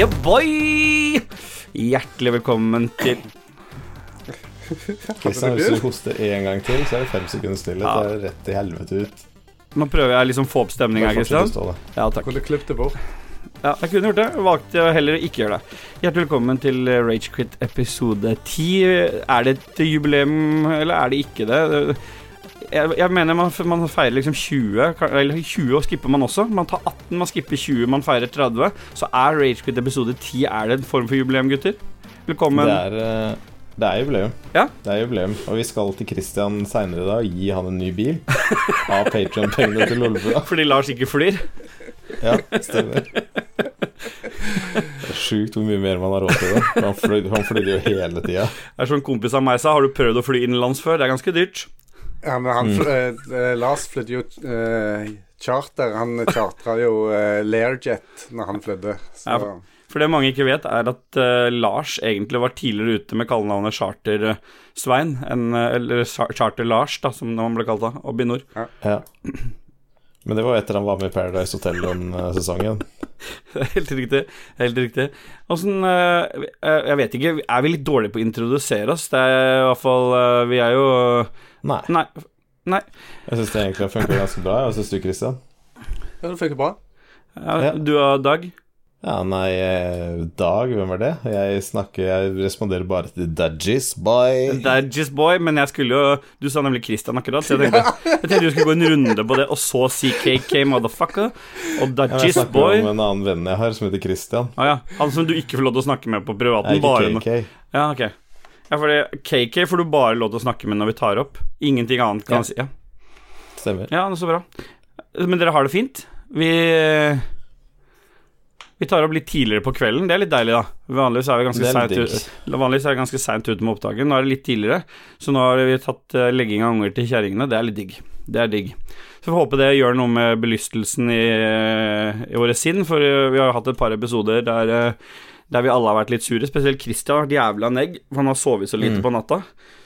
Yeah, boy! Hjertelig velkommen til Kristian, hvis du hoster én gang til, så er det fem sekunder stillhet. Ja. Det er rett til helvete ut. Nå prøver jeg liksom å få opp stemninga, Kristian. Ja, takk. Kunne klippet det bort. Ja, jeg kunne gjort det. Valgte heller å ikke gjøre det. Hjertelig velkommen til eh, Ragequit episode 10. Er det et jubileum, eller er det ikke det? Jeg, jeg mener man, man feirer liksom 20, eller 20 og skipper man også. Man tar 18, man skipper 20, man feirer 30. Så er Ragequit episode 10 Er det en form for jubileum, gutter? Velkommen. Det er, eh, det er jubileum. Ja. Det er jubileum. Og vi skal til Kristian seinere i dag og gi han en ny bil. Av Patrion-pengene til Lolbua. Fordi Lars ikke flyr. Ja, stemmer. Det er sjukt hvor mye mer man har råd til det. Han flyr flydde jo hele tida. Det er som en kompis av meg sa, har du prøvd å fly innenlands før? Det er ganske dyrt. Ja, men han, mm. eh, eh, Lars flydde jo eh, charter. Han chartra jo eh, Lairjet når han flydde. Ja, For det mange ikke vet, er at eh, Lars egentlig var tidligere ute med kallenavnet Charter-Svein, eh, eller Charter-Lars, da, som han ble kalt da, oppe i nord. Ja. Men det var etter han var med i Paradise Hotel den sesongen. Helt riktig. Helt riktig. Åssen eh, Jeg vet ikke, er vi litt dårlige på å introdusere oss? Det er i hvert fall eh, Vi er jo Nei. Nei. Nei. Jeg syns det egentlig funker ganske bra. Hva syns du, Christian? ja, det funker bra. Ja, Ja. Du og Dag? Ja, nei, eh, Dag, hvem er det? Jeg snakker, jeg responderer bare til Dadgies boy. Er Boy, men jeg skulle jo Du sa nemlig Christian akkurat, så jeg tenkte, jeg tenkte du skulle gå en runde på det, og så si KK Motherfucker. Og Ja, jeg snakker Boy. om en annen venn jeg har, som heter Christian. Ah, ja. Han som du ikke får lov til å snakke med på privaten. ikke Bare KK. Ja, ok. Ja, fordi KK får du bare lov til å snakke med når vi tar opp. Ingenting annet kan Ja. si. Ja. Stemmer. ja, så bra. Men dere har det fint? Vi Vi tar opp litt tidligere på kvelden. Det er litt deilig, da. Vanligvis er vi ganske seint ute, ute med opptaket. Nå er det litt tidligere, så nå har vi tatt eh, legging av unger til kjerringene. Det er litt digg. Det er digg. Så vi får håpe det gjør noe med belystelsen i, i våre sinn, for eh, vi har hatt et par episoder der, eh, der vi alle har vært litt sure. Spesielt Christian har vært jævla negg, for han har sovet så lite Mm. på natta.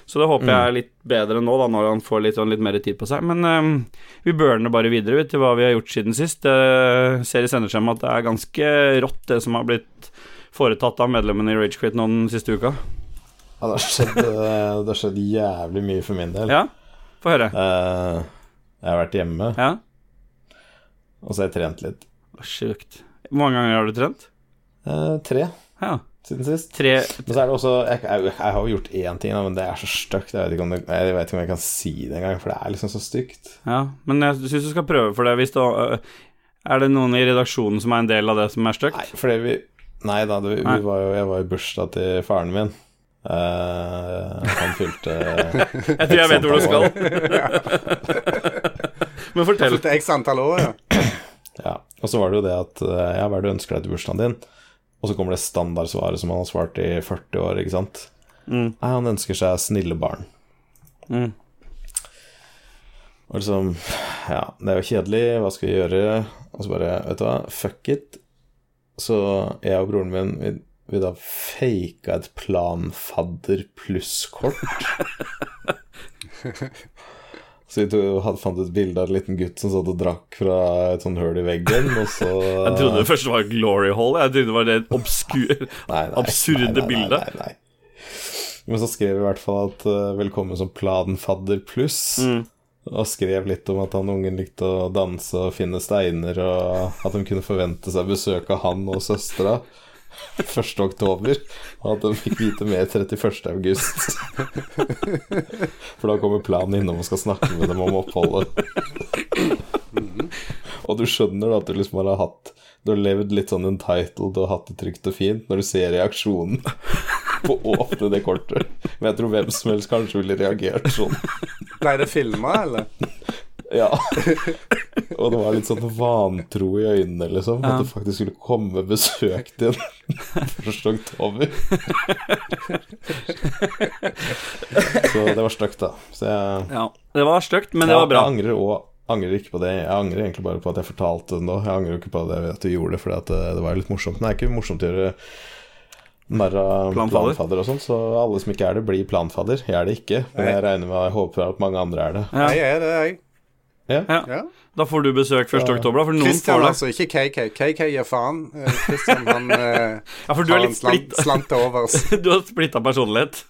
Så det håper jeg er litt bedre nå, da, når han får litt, litt mer tid på seg. Men um, vi burner bare videre vet, til hva vi har gjort siden sist. Uh, ser i sendeskjemaet at det er ganske rått, det som har blitt foretatt av medlemmene i Ragequit nå den siste uka. Ja, det, har skjedd, eh, det har skjedd jævlig mye for min del. Ja, få høre. Uh, jeg har vært hjemme, Ja, og så har jeg trent litt. Sjukt. Hvor mange ganger har du trent? Eh, tre Ja, siden sist. tre Men så er det også Jeg, jeg, jeg har jo gjort én ting, men det er så stygt. Jeg, vet ikke om det- jeg vet ikke om jeg kan si det engang, for det er liksom så stygt. Ja, men jeg syns du skal prøve for det. Hvis det er det noen i redaksjonen som er en del av det som er stygt? Nei, fordi vi Nei da, det, vi Nei. var jo, jeg var i bursdag til faren min. Uh, han fylte Jeg tror jeg vet hvor du skal. Men fortell. Fulgte x antall år, ja. Ja, og så var det jo det at eh, Ja, hva er det du ønsker deg til bursdagen din? Og så kommer det standardsvaret som han har svart i 40 år, ikke sant? Mm. Nei, han ønsker seg snille barn. Mm. Og liksom Ja, det er jo kjedelig, hva skal vi gjøre? Og så bare, vet du hva, fuck it. Så jeg og broren min, vi, vi da faka et planfadder pluss-kort. Så hadde, fant et bilde av en liten gutt som satt og drakk fra et sånt hull i veggen, og så Jeg trodde det første var Glory Hall. Jeg trodde det var det obskur absurde nei, nei, bildet. Nei, nei. Men så skrev vi i hvert fall at uh, 'velkommen som planfadder pluss'. Mm. Og skrev litt om at han ungen likte å danse og finne steiner, og at de kunne forvente seg besøk av han og søstera 1. oktober, og at de fikk vite mer 31. august. For da kommer planen innom og skal snakke med dem om oppholdet. Og du skjønner da at du liksom har hatt Du har levd litt sånn entitled og hatt det trygt og fint når du ser reaksjonen på å åpne det kortet. Men jeg tror hvem som helst kanskje ville reagert sånn. Ble det filma, eller? Ja. Og det var litt sånn vantro i øynene, liksom. Ja. At det faktisk skulle komme besøk til en 1. oktober. Så det var stygt, da. Så jeg, Ja, det var stygt, men det var bra. Jeg angrer, også, angrer ikke på det. Jeg angrer egentlig bare på at jeg fortalte det nå. Jeg angrer jo ikke på det at du gjorde det, for det, det var jo litt morsomt. Men det er ikke morsomt å gjøre narr av Planfadder. planfadder og sånn, så alle som ikke er det, blir planfadder. Jeg er det ikke, men jeg regner med jeg håper at mange andre er det. Ja. Jeg er det, jeg. Ja. Da får du besøk 1. Ja. oktober, da, for noen Christian, får det. altså, ikke KK. KK gir faen. Eh, Christian, han eh, Ja, for du har er en litt slant, slant til overs. Du har splitta personlighet.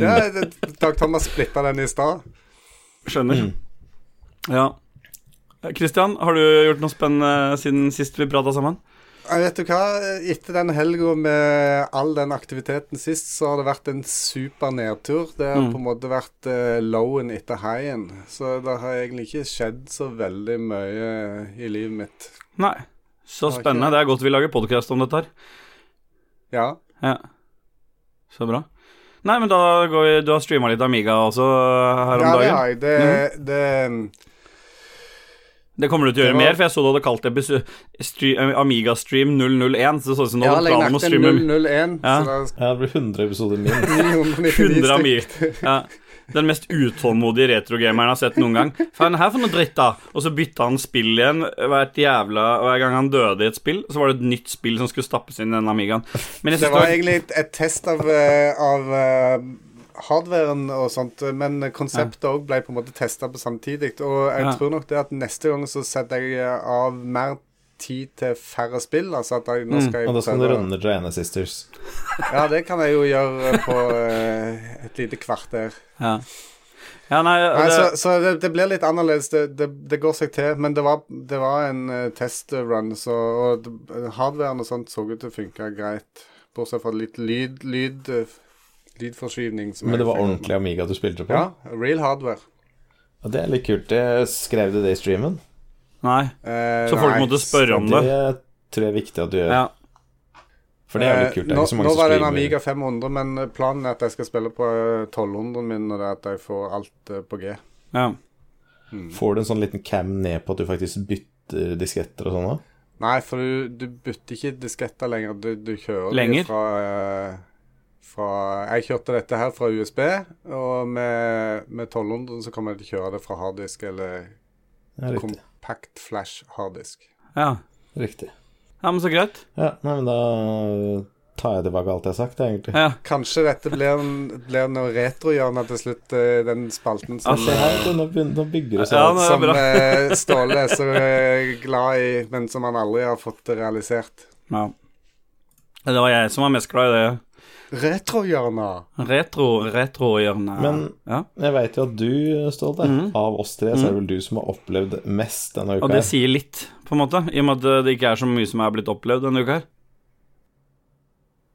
Ja, det, Dag Thomas splitta den i stad. Skjønner. Mm. Ja. Kristian, har du gjort noe spennende siden sist vi prata sammen? Ja, Vet du hva? Etter den helga med all den aktiviteten sist, så har det vært en super nedtur. Det har Mm. på en måte vært eh, lowen etter highen. Så det har egentlig ikke skjedd så veldig mye i livet mitt. Nei. Så spennende. det. Det er godt vi lager podkast om dette her. Ja. Ja. Så bra. Nei, men da går vi Du har streama litt Amiga også her om ja, det har jeg. Det, det Det kommer du til å gjøre var- mer, for jeg så du hadde kalt det besu- Amiga Stream 001. Så det så ut som du hadde planen om å streame 001, Ja. så det Ja, det blir 100 episoder min. er 999 100. Amiga. Ja. Den mest utålmodige retrogameren jeg har sett noen gang. Faen, her for noe dritt, da! Og så bytta han spill igjen hvert jævla Hver gang han døde i et spill, så var det et nytt spill som skulle stappes inn i den Amigaen. Men jeg Det var det egentlig et, et test av, eh, av eh, hardwaren og sånt, men konseptet òg ble på en måte testa på samtidig. Og jeg Ja. tror nok det at neste gang så setter jeg av mer tid til færre spill. Altså at jeg, nå Mm, skal jeg Og da skal du runde Giana Sisters. Ja, det kan jeg jo gjøre på uh, et lite kvarter. Ja. ja, nei, Nei, så så det, det blir litt annerledes. Det, det, det går seg til. Men det var, det var en uh, testrun, så og det- hardwaren og sånt så ut til å funke greit. Bortsett fra litt lyd, lyd eh, lydforskyvning. Men det var ordentlig Amiga du spilte på? Ja, real hardware. Og det er litt kult. Det skrev du det i streamen? nei. Eh, Så folk nei, måtte spørre om Det det. tror jeg er viktig at du gjør. Ja. For det er jo litt kult. Det Eh, er nå, ikke så mange nå som var det en. Amiga 500, men planen er at jeg skal spille på eh, 1200 min, og det er at jeg får alt eh, på G. ja. Får du en sånn liten cam ned på at du faktisk bytter disketter og sånn da? Nei, for du, du bytter ikke disketter lenger. Du, du kjører de Lenger? fra, eh, fra Jeg kjørte dette her fra USB, og med, med 1200 så kan man ikke kjøre det fra harddisk eller compact flash harddisk. ja. riktig. Ja, men så greit. Ja, nei, men da tar jeg tilbake alt jeg har sagt, egentlig. Ja. Kanskje dette blir, blir noe retrohjørne til slutt, eh, den spalten som, Altså, Se her, nå, begynner, nå bygger det seg Ja, opp. som eh, Ståle er så glad i, men som han aldri har fått realisert. ja. Det var jeg som var mest glad i det. Retrohjørne! Retro, retrohjørnet. Men- ja. Jeg veit jo at du, Ståle, mm. av oss tre, så er det vel du som har opplevd mest denne uka. Og det sier litt, på en måte, i og med at det ikke er så mye som er blitt opplevd denne uka her.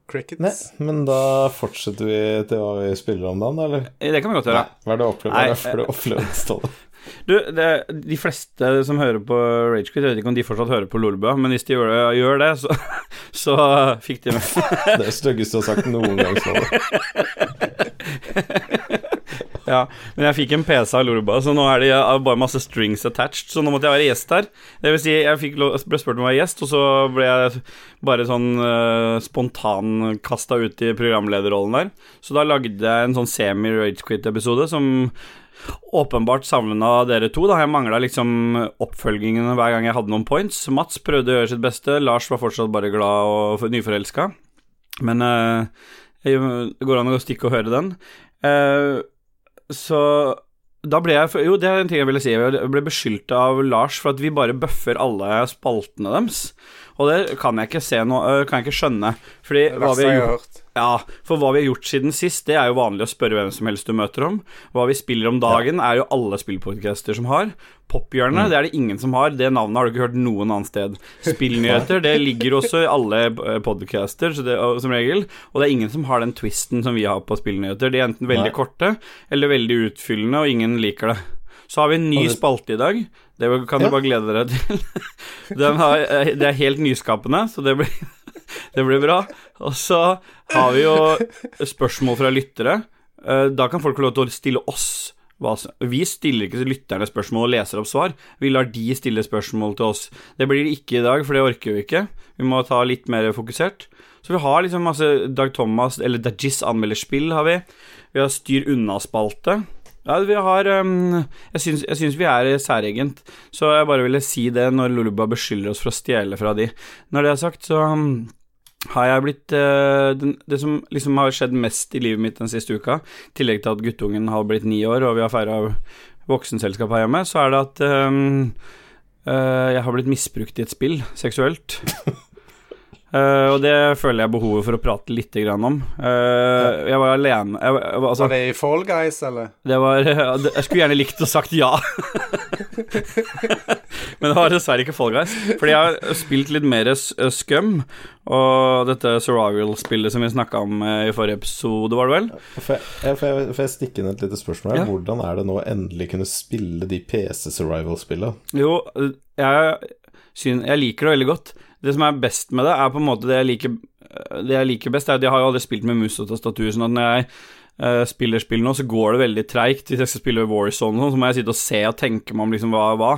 Crickets. Nei, men da fortsetter vi til hva vi spiller om dagen, eller? Det kan vi godt gjøre. Nei, hva er det du opplevd? Hva er det du opplevd, Ståle? Du, det, de fleste som hører på Ragequit, jeg vet ikke om de fortsatt hører på Lolbua, men hvis de gjør gjør det så, så fikk de med Det er det styggeste du har sagt noen gang, Ståle. Ja, men jeg fikk en PC av Lorba, så nå er det bare masse strings attached, så nå måtte jeg være gjest her. Det vil si, jeg ble spurt om å være gjest, og så ble jeg bare sånn uh, spontan kasta ut i programlederrollen der. Så da lagde jeg en sånn semi-Ragequit-episode som åpenbart savna dere to. da Jeg mangla liksom oppfølgingen hver gang jeg hadde noen points. Mats prøvde å gjøre sitt beste. Lars var fortsatt bare glad og nyforelska. Men eh, jeg- det går an å stikke og høre den. Eh, så da ble jeg Jo, det er en ting jeg ville si. Jeg ble beskyldt av Lars for at vi bare bøffer alle spaltene deres. Og det kan jeg ikke se noe Kan jeg ikke skjønne. Fordi hva vi har gjort ja, for hva vi har gjort siden sist, det er jo vanlig å spørre hvem som helst du møter om. Hva vi spiller om dagen, er jo alle spillpodcaster som har. Pophjørnet, det er det ingen som har. Det navnet har du ikke hørt noen annet sted. Spillnyheter, det ligger også i alle eh, podcaster, så det, som regel. Og det er ingen som har den twisten som vi har på spillnyheter. De er enten veldig Nei. korte eller veldig utfyllende, og ingen liker det. Så har vi en ny spalte i dag. Det kan du bare glede dere til. Den har, eh, det er helt nyskapende, så det blir, det blir bra. Og så har vi jo spørsmål fra lyttere. Eh, Da kan folk få lov til å stille oss Vi stiller ikke lytterne spørsmål og leser opp svar. Vi lar de stille spørsmål til oss. Det blir det ikke i dag, for det orker vi ikke. Vi må ta litt mer fokusert. Så vi har liksom masse Dag Thomas, eller Dajis anmelder spill, har vi. Vi har Styr unna-spalte. Ja, vi har um, Jeg syns, vi er særegent, så jeg bare ville si det når Luluba beskylder oss for å stjele fra de. Når det er sagt, så um, har jeg blitt uh, den, Det som liksom har skjedd mest i livet mitt den siste uka, i tillegg til at guttungen har blitt ni år, og vi har feira voksenselskap her hjemme, så er det at um, uh, jeg har blitt misbrukt i et spill seksuelt. Eh, og det føler jeg behovet for å prate litt grann om. ja. jeg var alene jeg, altså, Var det i Fall Guys, eller? det var Jeg skulle gjerne likt å sagt ja. Men det var dessverre ikke Fall Guys. Fordi jeg har spilt litt mer s- Scum, og dette survival-spillet som vi snakka om eh, i forrige episode, var det vel? Får jeg, jeg- får jeg, får stikke inn et lite spørsmål her? Ja. Hvordan er det nå å endelig kunne spille de PC Survival-spillene? Jo, jeg, syn, jeg liker det veldig godt. Det som er best med det, er på en måte det jeg liker Det jeg liker best, er at jeg har jo aldri spilt med mus og tastatur, sånn at når jeg eh, spiller spill nå, så går det veldig treigt. Hvis jeg skal spille Warzone, sånn, så må jeg sitte og se og tenke meg om liksom hva er hva.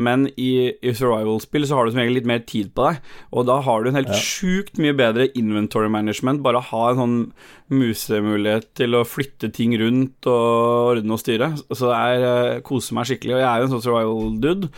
Men i, i survival-spill så har du som regel litt mer tid på deg, og da har du en helt Ja. sjukt mye bedre inventory management. Bare ha en sånn musemulighet til å flytte ting rundt og ordne og styre. Så det er eh, koser meg skikkelig. Og jeg er jo en sånn survival-dude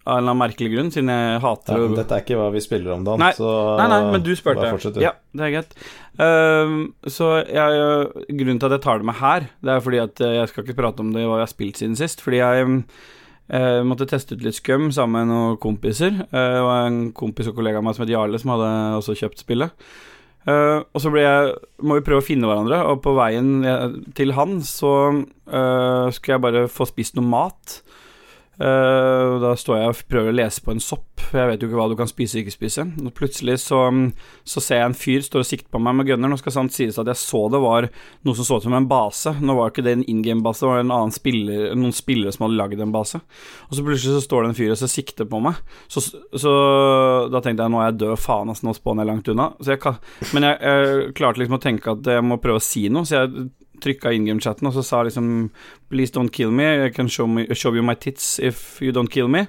av en eller annen merkelig grunn, siden jeg hater ja, dette er ikke hva vi spiller om, Dan. Nei, så Nei, nei, men du spurte. bare fortsett, du. Ja, det er greit. Ehm, så jeg, grunnen til at jeg tar det med her, det er fordi at eh, jeg skal ikke prate om det hva jeg har spilt siden sist. Fordi jeg uh, måtte teste ut litt skum sammen med noen kompiser. Uh, det var en kompis og kollega av meg som het Jarle, som hadde også kjøpt spillet. Uh, og så jeg, må vi prøve å finne hverandre, og på veien til han så uh, skulle jeg bare få spist noe mat. Og da står jeg og prøver å lese på en sopp, jeg vet jo ikke hva du kan spise og ikke spise. Og plutselig så, så ser jeg en fyr står og sikter på meg med gunner. Nå skal sant sies at jeg så det var noe som så ut som en base. Nå var ikke det en in game-base, det var en annen spiller, noen spillere som hadde lagd en base. Og så plutselig så står det en fyr og så sikter på meg. Så, så da tenkte jeg nå er jeg død, faen ass, nå spåner jeg langt unna. Jeg, men jeg, jeg klarte liksom å tenke at jeg må prøve å si noe, så jeg trykka in game-chatten og så sa liksom Please don't kill me, I can show, me, show you my tits if you don't kill me.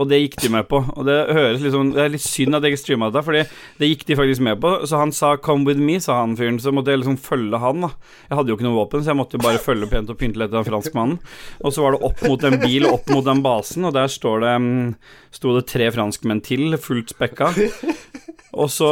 Og det gikk de med på. Og det høres liksom Det er litt synd at jeg ikke streama dette, Fordi det gikk de faktisk med på. Så han sa 'come with me', sa han fyren. Så måtte jeg liksom følge han, da. Jeg hadde jo ikke noe våpen, så jeg måtte jo bare følge pent og pynte litt av franskmannen. Og så var det opp mot en bil opp mot den basen, og der står det mm, sto det tre franskmenn til, fullt spekka. Og så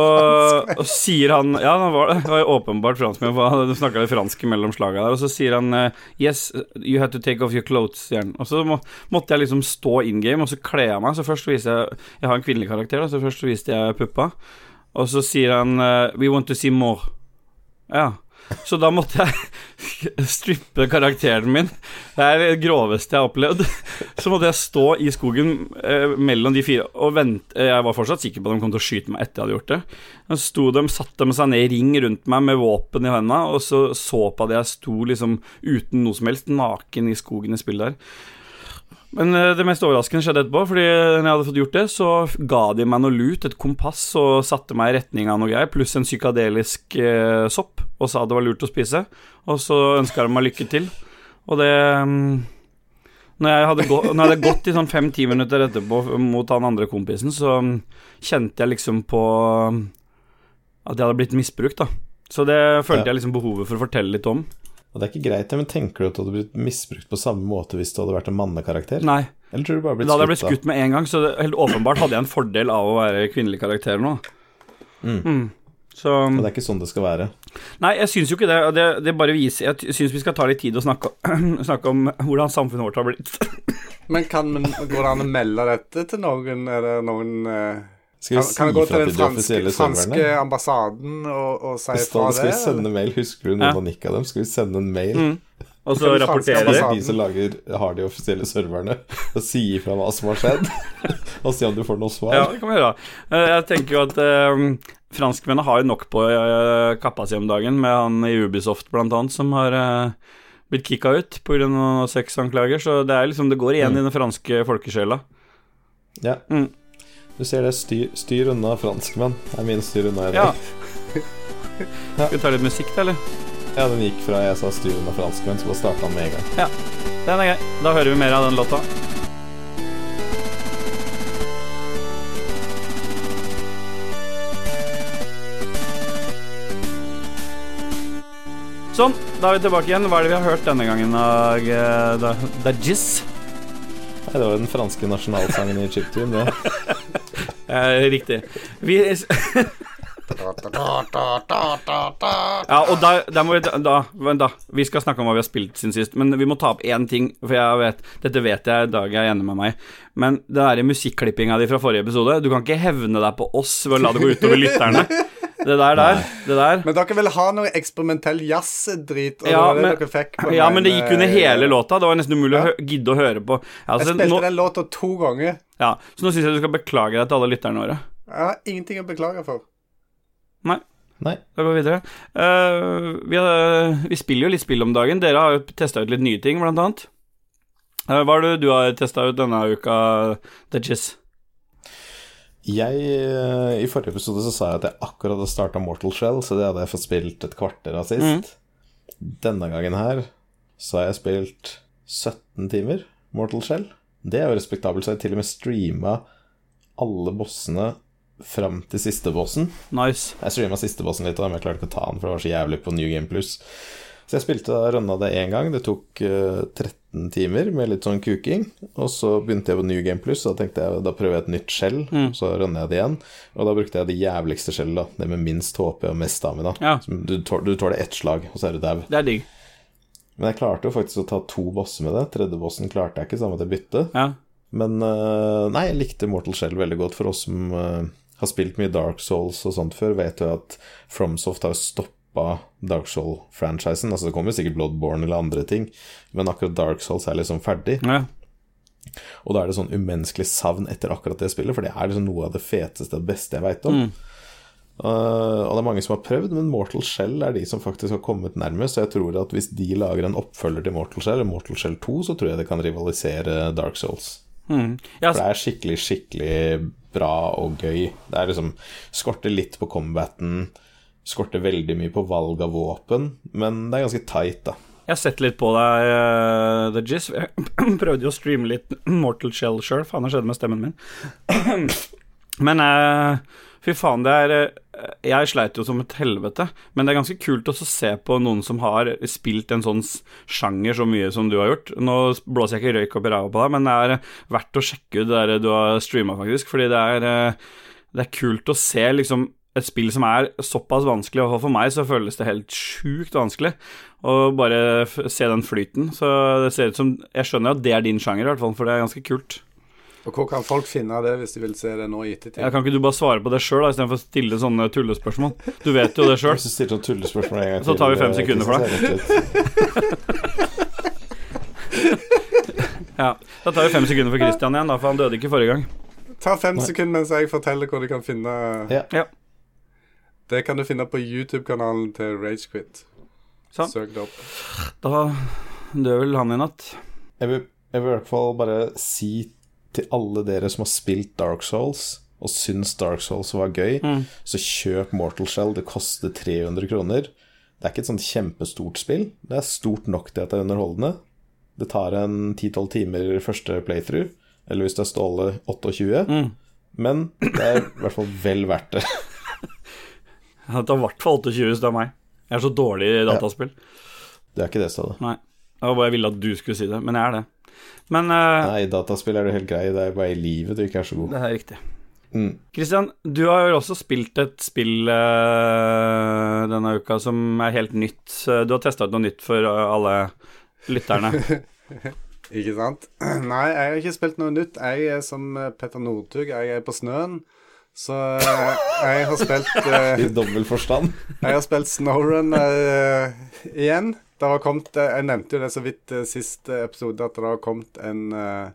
og sier han Ja, det var, det var åpenbart franskmenn, for han snakka litt fransk mellom slaga der. Og så sier han eh, Yes, you have to take off your clothes, sier han. Og så må, måtte jeg liksom stå in game, og så kle av meg. Så først viste jeg Jeg har en kvinnelig karakter, så først viste jeg puppa. Og så sier han eh, We want to see more. Ja. Så da måtte jeg strippe karakteren min. Det er det groveste jeg har opplevd. Så måtte jeg stå i skogen eh, mellom de fire og vente. Jeg var fortsatt sikker på at de kom til å skyte meg etter jeg hadde gjort det. Så sto de, satte de seg ned i ring rundt meg med våpen i hendene, og så så på at jeg sto liksom uten noe som helst, naken i skogen i spillet der. Men eh, det mest overraskende skjedde etterpå, fordi når jeg hadde fått gjort det, så ga de meg noe lut, et kompass, og satte meg i retning av noe greier, pluss en psykadelisk eh, sopp, og sa det var lurt å spise. Og så ønska de meg lykke til. Og det mm, når jeg, hadde gå, når jeg hadde gått i sånn fem-ti minutter etterpå mot han andre kompisen, så mm, kjente jeg liksom på mm, at jeg hadde blitt misbrukt, da. Så det følte jeg liksom behovet for å fortelle litt om. Og det er ikke greit, men tenker du at du hadde blitt misbrukt på samme måte hvis du hadde vært en mannekarakter? Nei. Eller tror du bare blitt Da hadde jeg blitt skutt? med en gang, så det, helt åpenbart hadde jeg en fordel av å være kvinnelig karakter nå. Mm. Så da? Men det er ikke sånn det skal være. Nei, jeg syns jo ikke det. og Det, det bare viser Jeg syns vi skal ta litt tid og snakke, snakke om hvordan samfunnet vårt har blitt. Men kan går det an å melde dette til noen? Er det noen eh, Skal vi Kan, kan jeg gå si fra til den vi gå franske, den franske ambassaden og, og si Hvis fra det? skal vi sende mail, husker du noen Ja. av nikka dem? Skal vi sende en mail? Mm. Og så rapportere det. De som lager, har de offisielle serverne, og si ifra hva som har skjedd. og si om du får noe svar. Ja, det kan vi gjøre. Eh, Jeg tenker jo at eh, franskmennene har jo nok på uh, kappa si om dagen, med han i Ubisoft blant annet, som har eh, blitt kicka ut pga. sexanklager. Så det er liksom Det går igjen Mm. i den franske folkesjela. Ja. Mm. Du ser det. Styr, styr unna franskmenn. Det er min styr unna i Ja. dag. Skal vi ta litt musikk, da, eller? Ja, den gikk fra jeg sa styr unna franskmenn, så bare starta den med en gang. Ja, Den er grei. Da hører vi mer av den låta. Sånn, da er vi tilbake igjen. Hva er det vi har hørt denne gangen? Dag, det var den franske nasjonalsangen i chiptune, det. Eh, riktig. Vi Ja, og da, da må vi da, Vent, da. Vi skal snakke om hva vi har spilt siden sist, men vi må ta opp én ting, for jeg vet Dette vet jeg Dag er enig med meg Men det derre musikklippinga di fra forrige episode Du kan ikke hevne deg på oss ved å la det gå utover lytterne. Det der, der, det der. Men dere ville ha noe eksperimentell jazzdrit, og Ja, det var det men- dere fikk. på Ja, men det gikk under eh, hele låta. Det var nesten umulig Ja. å gidde å høre på. Altså, Jeg spilte nå, den låta to ganger. ja, så nå syns jeg du skal beklage deg til alle lytterne våre. Jeg har ingenting å beklage for. Nei. Nei. Da går vi videre. Uh, vi, har, vi spiller jo litt spill om dagen. Dere har jo testa ut litt nye ting, blant annet. Uh, hva er det du har testa ut denne uka, Jizz? Jeg, eh, I forrige episode så sa jeg at jeg akkurat hadde starta Mortal Shell, så det hadde jeg fått spilt et kvarter av sist. Denne gangen her så har jeg spilt 17 timer Mortal Shell. Det er jo respektabelt, så jeg til og med streama alle bossene fram til siste bossen. Nice. Jeg streama siste bossen litt, men jeg klarte ikke å ta den, for det var så jævlig på New Game Plus. Så jeg spilte og runda det én gang. Det tok uh, 13 timer med litt sånn kuking. Og så begynte jeg på New Game Plus, og da tenkte jeg da prøver jeg et nytt skjell. Så runda jeg det igjen. Og da brukte jeg det jævligste skjellet, da. Det med minst HP og mest stamina. Ja. Du, tål, du tåler ett slag, og så er du dau. Det er digg. Men jeg klarte jo faktisk å ta to bosser med det. Tredje bossen klarte jeg ikke, så da måtte jeg bytte. Ja. Men eh, nei, jeg likte Mortal Shell veldig godt. For oss som eh, har spilt mye Dark Souls og sånt før, vet jo at FromSoft har stoppa Dark Soul-franchisen. Altså Det kommer sikkert Bloodborne eller andre ting, men akkurat Dark Souls er liksom ferdig. ja. Og da er det sånn umenneskelig savn etter akkurat det spillet, for det er liksom noe av det feteste og beste jeg veit om. Uh, og det er mange som har prøvd, men Mortal Shell er de som faktisk har kommet nærmest. Så jeg tror at hvis de lager en oppfølger til Mortal Shell, Mortal Shell 2, så tror jeg det kan rivalisere Dark Souls. Mm. ja For det er skikkelig, skikkelig bra og gøy. Det er liksom Skorter litt på combaten, skorter veldig mye på valg av våpen, men det er ganske tight, da. Jeg har sett litt på deg, uh, The Jizz. Jeg prøvde jo å streame litt Mortal Shell sjøl. Faen, det skjedde med stemmen min. Men uh, fy faen, det er uh, Jeg sleit jo som et helvete. Men det er ganske kult å se på noen som har spilt en sånn sjanger så mye som du har gjort. Nå blåser jeg ikke røyk opp i ræva på deg, men det er verdt å sjekke ut det der du har streama, faktisk. Fordi det er, det er kult å se liksom et spill som er såpass vanskelig, og for meg så føles det helt sjukt vanskelig å bare f se den flyten. Så det ser ut som Jeg skjønner at det er din sjanger, i hvert fall, for det er ganske kult. Og hvor kan folk finne det hvis de vil se det nå i ettertid? Ja, kan ikke du bare svare på det sjøl, istedenfor å stille sånne tullespørsmål? Du vet jo det sjøl. Hvis du stiller tullespørsmål en gang Så tar vi fem sekunder for ut. Ja. Da tar vi fem sekunder for Christian igjen, da, for han døde ikke forrige gang. Ta fem sekunder mens jeg forteller hvor de kan finne Ja. Ja. Det kan du finne på YouTube-kanalen til Ragequit. Sånn. Søk det opp. Da dør vel han i natt. Jeg vil, jeg vil i hvert fall bare si til alle dere som har spilt Dark Souls og syns Dark Souls var gøy, Mm. så kjøp Mortal Shell. Det koster 300 kroner. Det er ikke et sånt kjempestort spill. Det er stort nok til at det er underholdende. Det tar en 10-12 timer første playthrough, eller hvis det er Ståle 28. Mm. Men det er i hvert fall vel verdt det. Det tar i hvert fall 28 hvis det er meg. Jeg er så dårlig i dataspill. Det er ikke det, Ståle. Nei. Det var bare jeg ville at du skulle si det, men jeg er det. Men uh, Nei, dataspill er du helt grei. Det er bare i livet du ikke er så god. det er riktig. Mm. Kristian, du har jo også spilt et spill uh, denne uka som er helt nytt. Du har testa ut noe nytt for eh, alle lytterne. Ikke sant? Nei, jeg har ikke spilt noe nytt. Jeg er som eh, Petter Northug. Jeg er på snøen. Så eh, jeg har spilt eh, I dobbel forstand. Jeg har spilt Snowrun uh, igjen. Det har kommet, Jeg nevnte jo det så vidt uh, sist episode, at det har kommet en uh,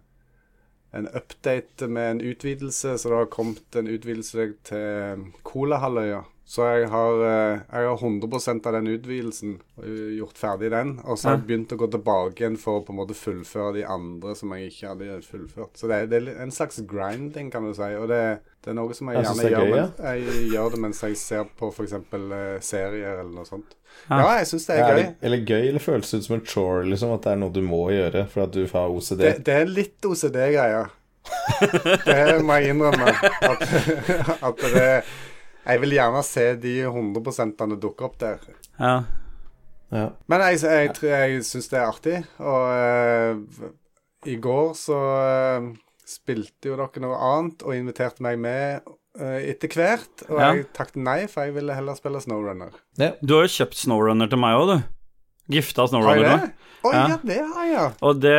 en update med en utvidelse. Så det har kommet en utvidelse til Kolahalvøya. Så jeg har, eh, jeg har 100 av den utvidelsen, gjort ferdig den. Og så har jeg begynt å gå tilbake igjen for å på en måte fullføre de andre som jeg ikke hadde fullført. Så det er, det er en slags grinding, kan du si. Og det, det er noe som jeg Jeg gjerne jeg gjør, gøy, ja. jeg gjør det mens jeg ser på f.eks. Uh, serier eller noe sånt. Ja. Ja, jeg syns det er Ja, gøy. eller, eller gøy, eller føles det ut som en chore, liksom? At det er noe du må gjøre for at du har OCD? Det, det er litt OCD-greier. det må jeg innrømme. At, at det Jeg vil gjerne se de 100 dukke opp der. Ja. Ja. Men jeg, jeg, jeg, jeg syns det er artig. Og uh, i går så uh, spilte jo dere noe annet og inviterte meg med. uh, etter hvert, og Ja. jeg takket nei, for jeg ville heller spille Snowrunner. Du har jo kjøpt Snowrunner til meg òg, du. Gifta Har Snowrunner det? Å Ja. ja. det har jeg. Og det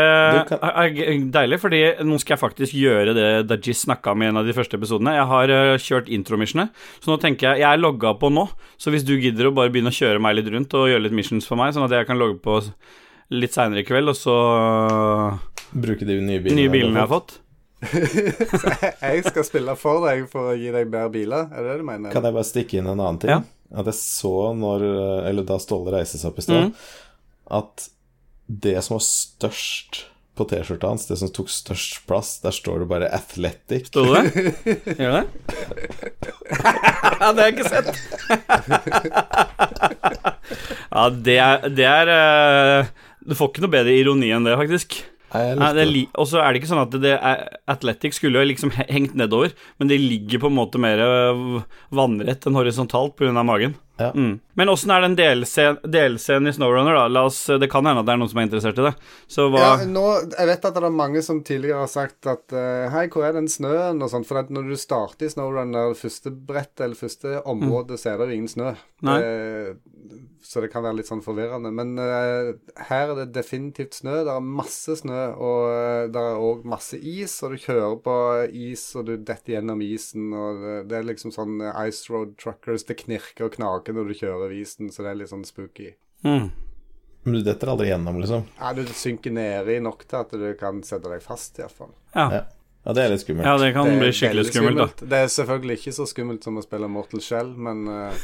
kan- er er deilig, fordi nå skal jeg faktisk gjøre det Dajis snakka om i en av de første episodene. Jeg har eh, kjørt intromissionet, så nå tenker jeg Jeg er logga på nå, så hvis du gidder å bare begynne å kjøre meg litt rundt og gjøre litt missions for meg, sånn at jeg kan logge på litt seinere i kveld, og så Bruke de nye bilene. Nye bilene jeg har fått. Jeg skal spille for deg for å gi deg bedre biler, er det det du mener? Kan jeg bare stikke inn en annen ting? Ja. At jeg så når Eller da Ståle reiste seg opp i stad, mm. at det som var størst på T-skjorta hans, det som tok størst plass, der står det bare 'Athletic'. Står det det? Gjør det? Ja, det har jeg ikke sett. Ja, det er, det er eh, Du får ikke noe bedre ironi enn det, faktisk. Det det. og så er det ikke sånn at det er Athletic skulle jo liksom hengt nedover, men det ligger på en måte mer øh, vannrett enn horisontalt pga. magen. Ja. Mm. Men åssen er den delscenen delscenen i Snowrunner, da? La oss, det kan hende at det er noen som er interessert i det. Så hva Ja, nå, jeg vet at det er mange som tidligere har sagt at eh, Hei, hvor er den snøen? og sånt, For at når du starter i Snowrunner, det første brettet eller første området, så er det ingen snø. Nei. Det, så det kan være litt sånn forvirrende. Men uh, her er det definitivt snø. Det er masse snø, og uh, det er òg masse is. Og du kjører på is, og du detter gjennom isen. Og det, det er liksom sånn eh, Ice Road Truckers. Det knirker og knaker når du kjører over isen, så det er litt sånn spooky. mm. Men du detter aldri gjennom, liksom. Ja, du synker nedi nok til at du kan sette deg fast, iallfall. ja. Ja. Ja, det er litt skummelt. ja, det kan Det bli skikkelig skummelt, skummelt, da. Det er selvfølgelig ikke så skummelt som å spille Mortal Shell, men eh,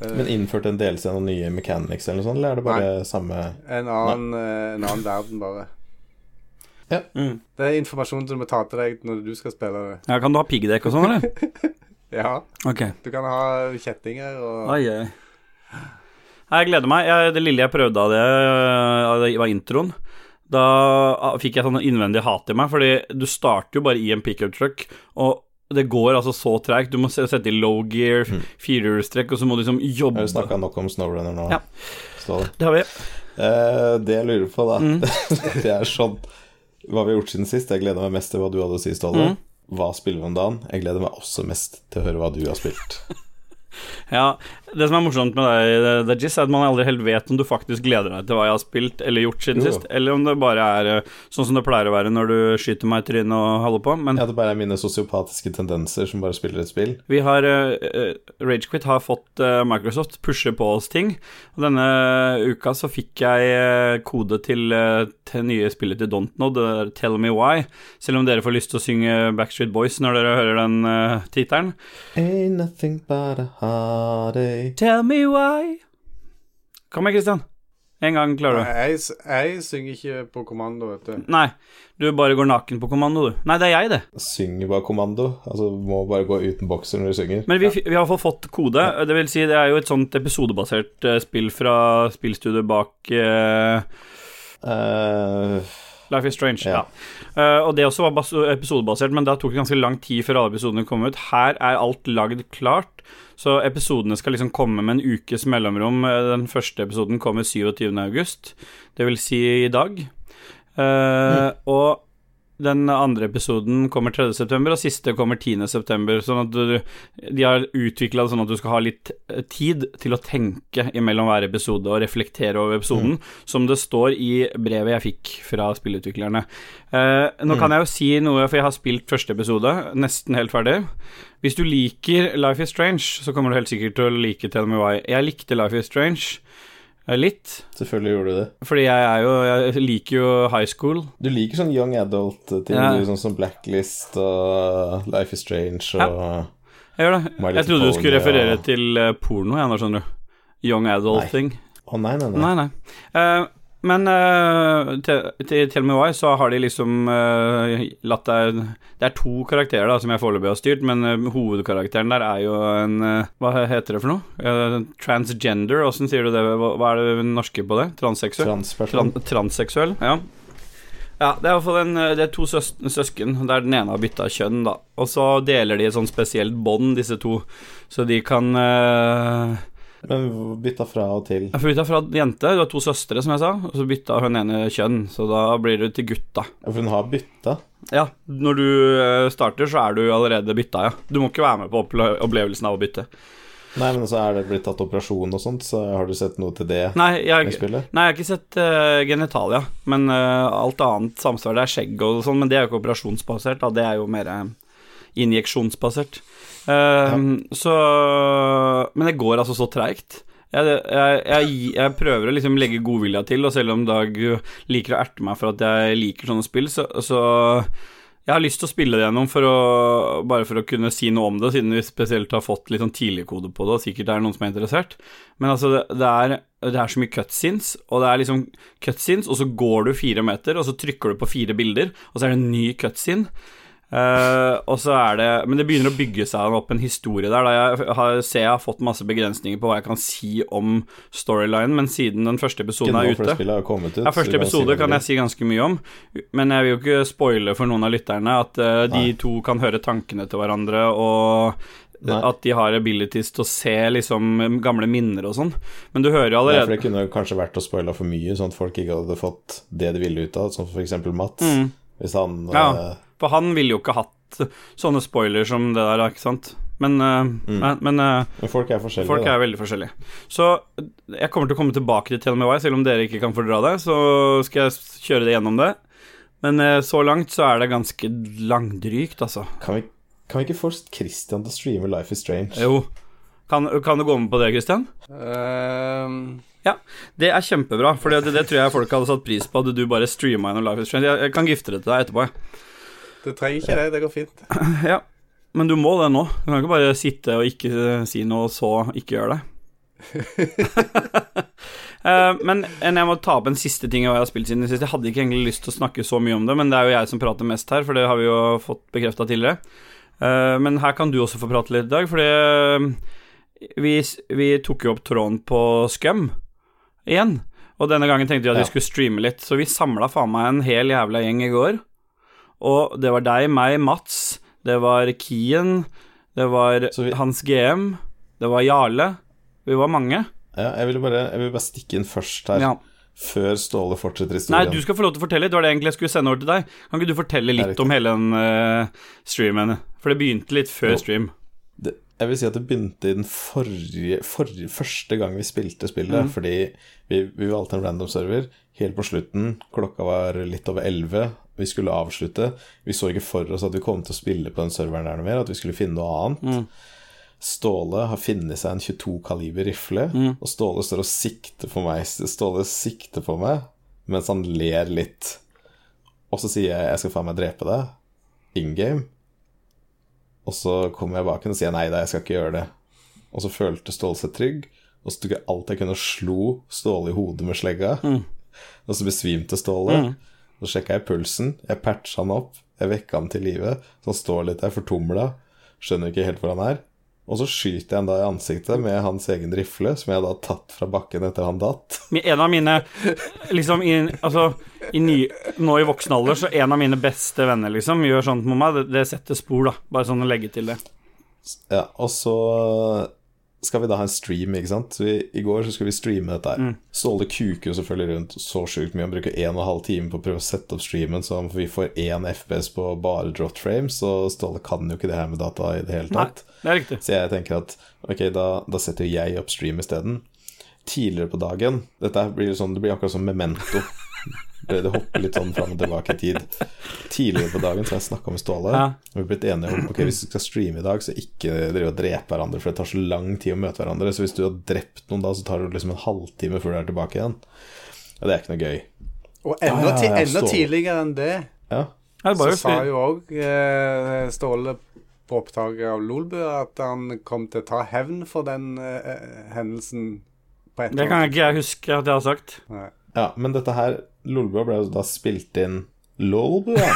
det Men innført en delelse av noen nye mechanics eller noe sånt, eller er det bare samme er en annen, eh, en annen verden, bare. Mm. Det er informasjon du må ta til deg når du skal spille det. Ja, kan du ha piggdekk og sånn, eller? Ja, Ok. du kan ha kjettinger og ai, ai. Nei, Jeg gleder meg. Jeg, det lille jeg prøvde av det, det var introen. Da ah, fikk jeg sånn innvendig hat i meg, fordi du starter jo bare i en pickup truck, og det går altså så treigt. Du må sette i low gear, firehjulstrekk, og så må du liksom jobbe du snakka nok om Snowrunner nå? Ja. Så. Det har vi. Eh, det jeg lurer på, da, Mm. det er sånn Hva vi har gjort siden sist. Jeg gleder meg mest til hva du hadde å si, Ståle. Mm. Hva spiller vi om dagen? Jeg gleder meg også mest til å høre hva du har spilt. Ja, Det som er morsomt med deg, Dajis, er at man aldri helt vet om du faktisk gleder deg til hva jeg har spilt eller gjort siden Jo, sist, eller om det bare er eh, sånn som det pleier å være når du skyter meg i trynet og holder på. Men Ja, det bare er mine sosiopatiske tendenser som bare spiller et spill. Vi har uh, Ragequit har fått uh, Microsoft pushe på oss ting. Og denne uka så fikk jeg eh, kode til uh, til nye spillet til Dontnod, Tell Me Why. Selv om dere får lyst til å synge Backstreet Boys når dere hører den uh, tittelen. Ain't nothing but a heartache Tell me why. Kom igjen, Kristian. En gang klarer du. jeg, jeg synger ikke på kommando, vet du. Nei, du bare går naken på kommando, du. Nei, det er jeg, det. Synger bare kommando. Altså må bare gå uten bokser når du synger. Men vi, ja. vi har i hvert fall fått kode. Det vil si, det er jo et sånt episodebasert eh, spill fra spillstudioet bak uh... Uh... Life is Strange. Ja. Ja. Uh, og det også var episodebasert, men da tok det ganske lang tid før alle episodene kom ut. Her er alt lagd klart, så episodene skal liksom komme med en ukes mellomrom. Eh, Den første episoden kommer 27. august, det vil si i dag. Eh, Og den andre episoden kommer 3. september, og siste kommer 10. september. Sånn at du, de har utvikla det sånn at du skal ha litt eh, tid til å tenke imellom hver episode og reflektere over episoden, som det står i brevet jeg fikk fra spillutviklerne. Eh, nå kan jeg jo si noe, for jeg har spilt første episode, nesten helt ferdig. Hvis du liker Life is Strange, så kommer du helt sikkert til å like Tell Me Why. Jeg likte Life is Strange litt, selvfølgelig gjorde du det. fordi jeg er jo Jeg liker jo high school. Du liker sånn young adult-ting, Ja. sånn som Blacklist og Life is Strange og Jeg gjør det. Jeg trodde du skulle referere og... til eh, porno, jeg nå, skjønner du. Young adult-ting. Å, nei, nei, nei. Nei, nei. Eh, men uh, til, til Tell med Why så har de liksom uh, latt deg Det er to karakterer da som jeg foreløpig har styrt, men uh, hovedkarakteren der er jo en Hva heter det for noe? Transgender, åssen sier du det? Hva, hva er det norske på det? Transseksuell? Transperson. Tran transseksuell, ja. Ja, det er iallfall en, det er to søs søsken, der den ene har bytta kjønn, da. Og så deler de et sånn spesielt bånd, disse to, så de kan Men bytta fra og til. Jeg bytta fra jente, du har to søstre, som jeg sa, og så bytta hun ene kjønn, så da blir du til gutt, da. Ja, For hun har bytta. Ja, når du eh, starter, så er du allerede bytta, ja. Du må ikke være med på opplevelsen av å bytte. Nei, men så er det blitt tatt operasjon og sånt, så har du sett noe til det Nei, jeg, nei, jeg har ikke sett uh, genitalia, men uh, alt annet samsvar. Det er skjegg og sånn, men det er jo ikke operasjonsbasert, da. Det er jo mer uh, injeksjonsbasert. Eh, Så Men det går altså så treigt. Jeg, jeg, jeg, jeg prøver å liksom legge godvilja til, og selv om Dag liker å erte meg for at jeg liker sånne spill, så, så jeg har lyst til å spille det gjennom for å, bare for å kunne si noe om det, siden vi spesielt har fått litt sånn tidligkode på det, og sikkert er det noen som er interessert. Men altså, det, det, er, det er så mye cutscenes, og det er liksom cutscenes, og så går du fire meter, og så trykker du på fire bilder, og så er det en ny cutscene. Eh, og så er det Men det begynner å bygge seg opp en historie der. Da jeg har, ser jeg har fått masse begrensninger på hva jeg kan si om storylinen, men siden den første episoden er ute ut. ja, Første episode kan, si kan jeg si ganske mye om, men jeg vil jo ikke spoile for noen av lytterne at uh, de Nei. to kan høre tankene til hverandre, og Nei. at de har abilities til å se liksom gamle minner og sånn. Men du hører jo allerede Nei, for det kunne kanskje vært å spoile for mye, sånn at folk ikke hadde fått det de ville ut av, som for eksempel Mats. Mm. Hvis han Ja. eh, For han ville jo ikke hatt sånne spoiler som det der, ikke sant? Men, eh, men, men eh, Men folk er forskjellige, Folk da. er veldig forskjellige. Så jeg kommer til å komme tilbake til Tell Me Why, selv om dere ikke kan fordra det. Så skal jeg kjøre det gjennom det. Men eh, så langt så er det ganske langdrygt, altså. Kan vi, kan vi ikke få Christian til å streame Life is Strange? Jo. Kan, kan du gå med på det, Christian? Um... Ja, det er kjempebra, for det, det tror jeg folk hadde satt pris på, at du bare streama gjennom Life is Strange. Jeg, jeg kan gifte det til deg etterpå, jeg. Det trenger ikke det. Det går fint. Ja, men du må det nå. Du kan ikke bare sitte og ikke eh, si noe, og så ikke gjøre det. Eh, men jeg må ta opp en siste ting jeg har spilt siden sist. Jeg hadde ikke egentlig lyst til å snakke så mye om det, men det er jo jeg som prater mest her, for det har vi jo fått bekrefta tidligere. Eh, men her kan du også få prate litt i dag, fordi vi, vi tok jo opp tråden på Scum igjen. Og denne gangen tenkte vi at Ja. vi skulle streame litt, så vi samla faen meg en hel jævla gjeng i går. Og det var deg, meg, Mats, det var Kien, det var vi- Hans GM, det var Jarle. Vi var mange. Ja, jeg vil bare, jeg vil bare stikke inn først her, Ja. før Ståle fortsetter Nei, du skal få lov til å fortelle. Det var det egentlig jeg skulle sende over til deg. Kan ikke du fortelle litt om hele den uh, streamen? For det begynte litt før Jo. stream. det, jeg vil si at det begynte i den forrige, forrige første gang vi spilte spillet, Mm. fordi vi, vi valgte en random server. Helt på slutten, klokka var litt over elleve, vi skulle avslutte. Vi så ikke for oss at vi kom til å spille på den serveren der noe mer, at vi skulle finne noe annet. Mm. Ståle har funnet seg en 22 kaliber rifle, Mm. og Ståle står og sikter på meg. Ståle sikter på meg mens han ler litt. Og så sier jeg 'jeg skal faen meg drepe deg', in game. Og så kommer jeg bak henne og sier nei da, jeg skal ikke gjøre det. Og så følte Ståle seg trygg, og så tok jeg alt jeg kunne og slo Ståle i hodet med slegga. Og så besvimte Ståle. Så sjekka jeg pulsen, jeg patcha han opp, jeg vekka han til live. Så han står litt der fortumla, skjønner ikke helt hvor han er. Og så skyter jeg han da i ansiktet med hans egen rifle, som jeg da har tatt fra bakken etter han datt. En av mine Liksom i, Altså, i ny, nå i voksen alder, så en av mine beste venner, liksom, gjør sånt med meg. Det, det setter spor, da. Bare sånn å legge til det. Ja, og så skal vi da ha en stream, ikke sant. Så vi, I går så skulle vi streame dette her. Ståle kuker jo selvfølgelig rundt så sjukt mye. Han bruker en og en halv time på å prøve å sette opp streamen så vi får én FPS på bare drop frames, og Ståle kan jo ikke det her med data i det hele Nei, tatt. det er riktig. Så jeg tenker at ok, da, da setter jeg opp stream isteden. Tidligere på dagen Dette blir jo sånn, det blir akkurat som memento. Det det hopper litt sånn fram og tilbake i tid. Tidligere på dagen så har jeg snakka med Ståle, Ja. og vi har blitt enige om Ok, hvis vi skal streame i dag, så ikke drive og drepe hverandre, for det tar så lang tid å møte hverandre. Så hvis du har drept noen da, så tar det liksom en halvtime før du er tilbake igjen. Og det er ikke noe gøy. Og enda, Ja, ja, ja, enda tidligere enn det, Ja. Ja, det så bare sa jo òg eh, Ståle på opptaket av Lolbu at han kom til å ta hevn for den eh, hendelsen på et Det kan ikke jeg huske at jeg har sagt. Nei. Ja, men dette her Lolbua ble jo da spilt inn Lolbua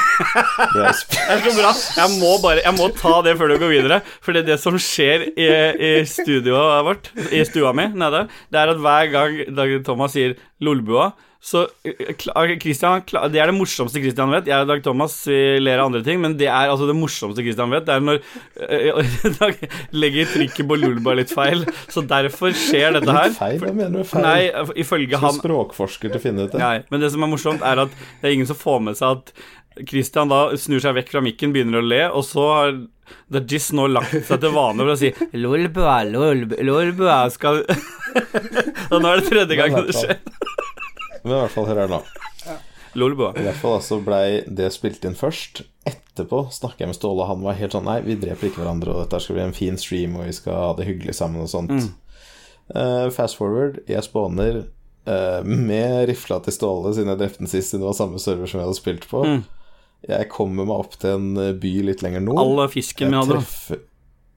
Det er så bra. Jeg må bare Jeg må ta det før du går videre. For det er det som skjer i, i studioet vårt, i stua mi nede, det er at hver gang Dag Thomas sier 'Lolbua', Så eh, Christian, Det er det morsomste Christian vet. Jeg og Dag Thomas vi ler av andre ting, men det er altså det morsomste Christian vet. Det er når eh, Dag legger trykket på Lulba litt feil. Så derfor skjer dette her. Litt feil? Hva mener du feil? Nei, ifølge Som han språkforsker til å finne ut det. Nei, men det som er morsomt, er at det er ingen som får med seg at Christian da snur seg vekk fra mikken, begynner å le, og så har Dajis nå lagt seg til vane for å si Lolbua, lolbua, lolbua skal Og nå er det tredje gang det skjer. Men i hvert fall, hør her nå. Lolbua. I hvert fall altså blei det spilt inn først. Etterpå snakka jeg med Ståle, og han var helt sånn Nei, vi dreper ikke hverandre, og dette skal bli en fin stream, og vi skal ha det hyggelig sammen og sånt. Eh, fast forward, jeg spåner uh, med rifla til Ståle, siden jeg drepte den sist, siden det var samme server som jeg hadde spilt på. Jeg kommer meg opp til en eh, by litt lenger nord. Alle fisken vi hadde. treffer,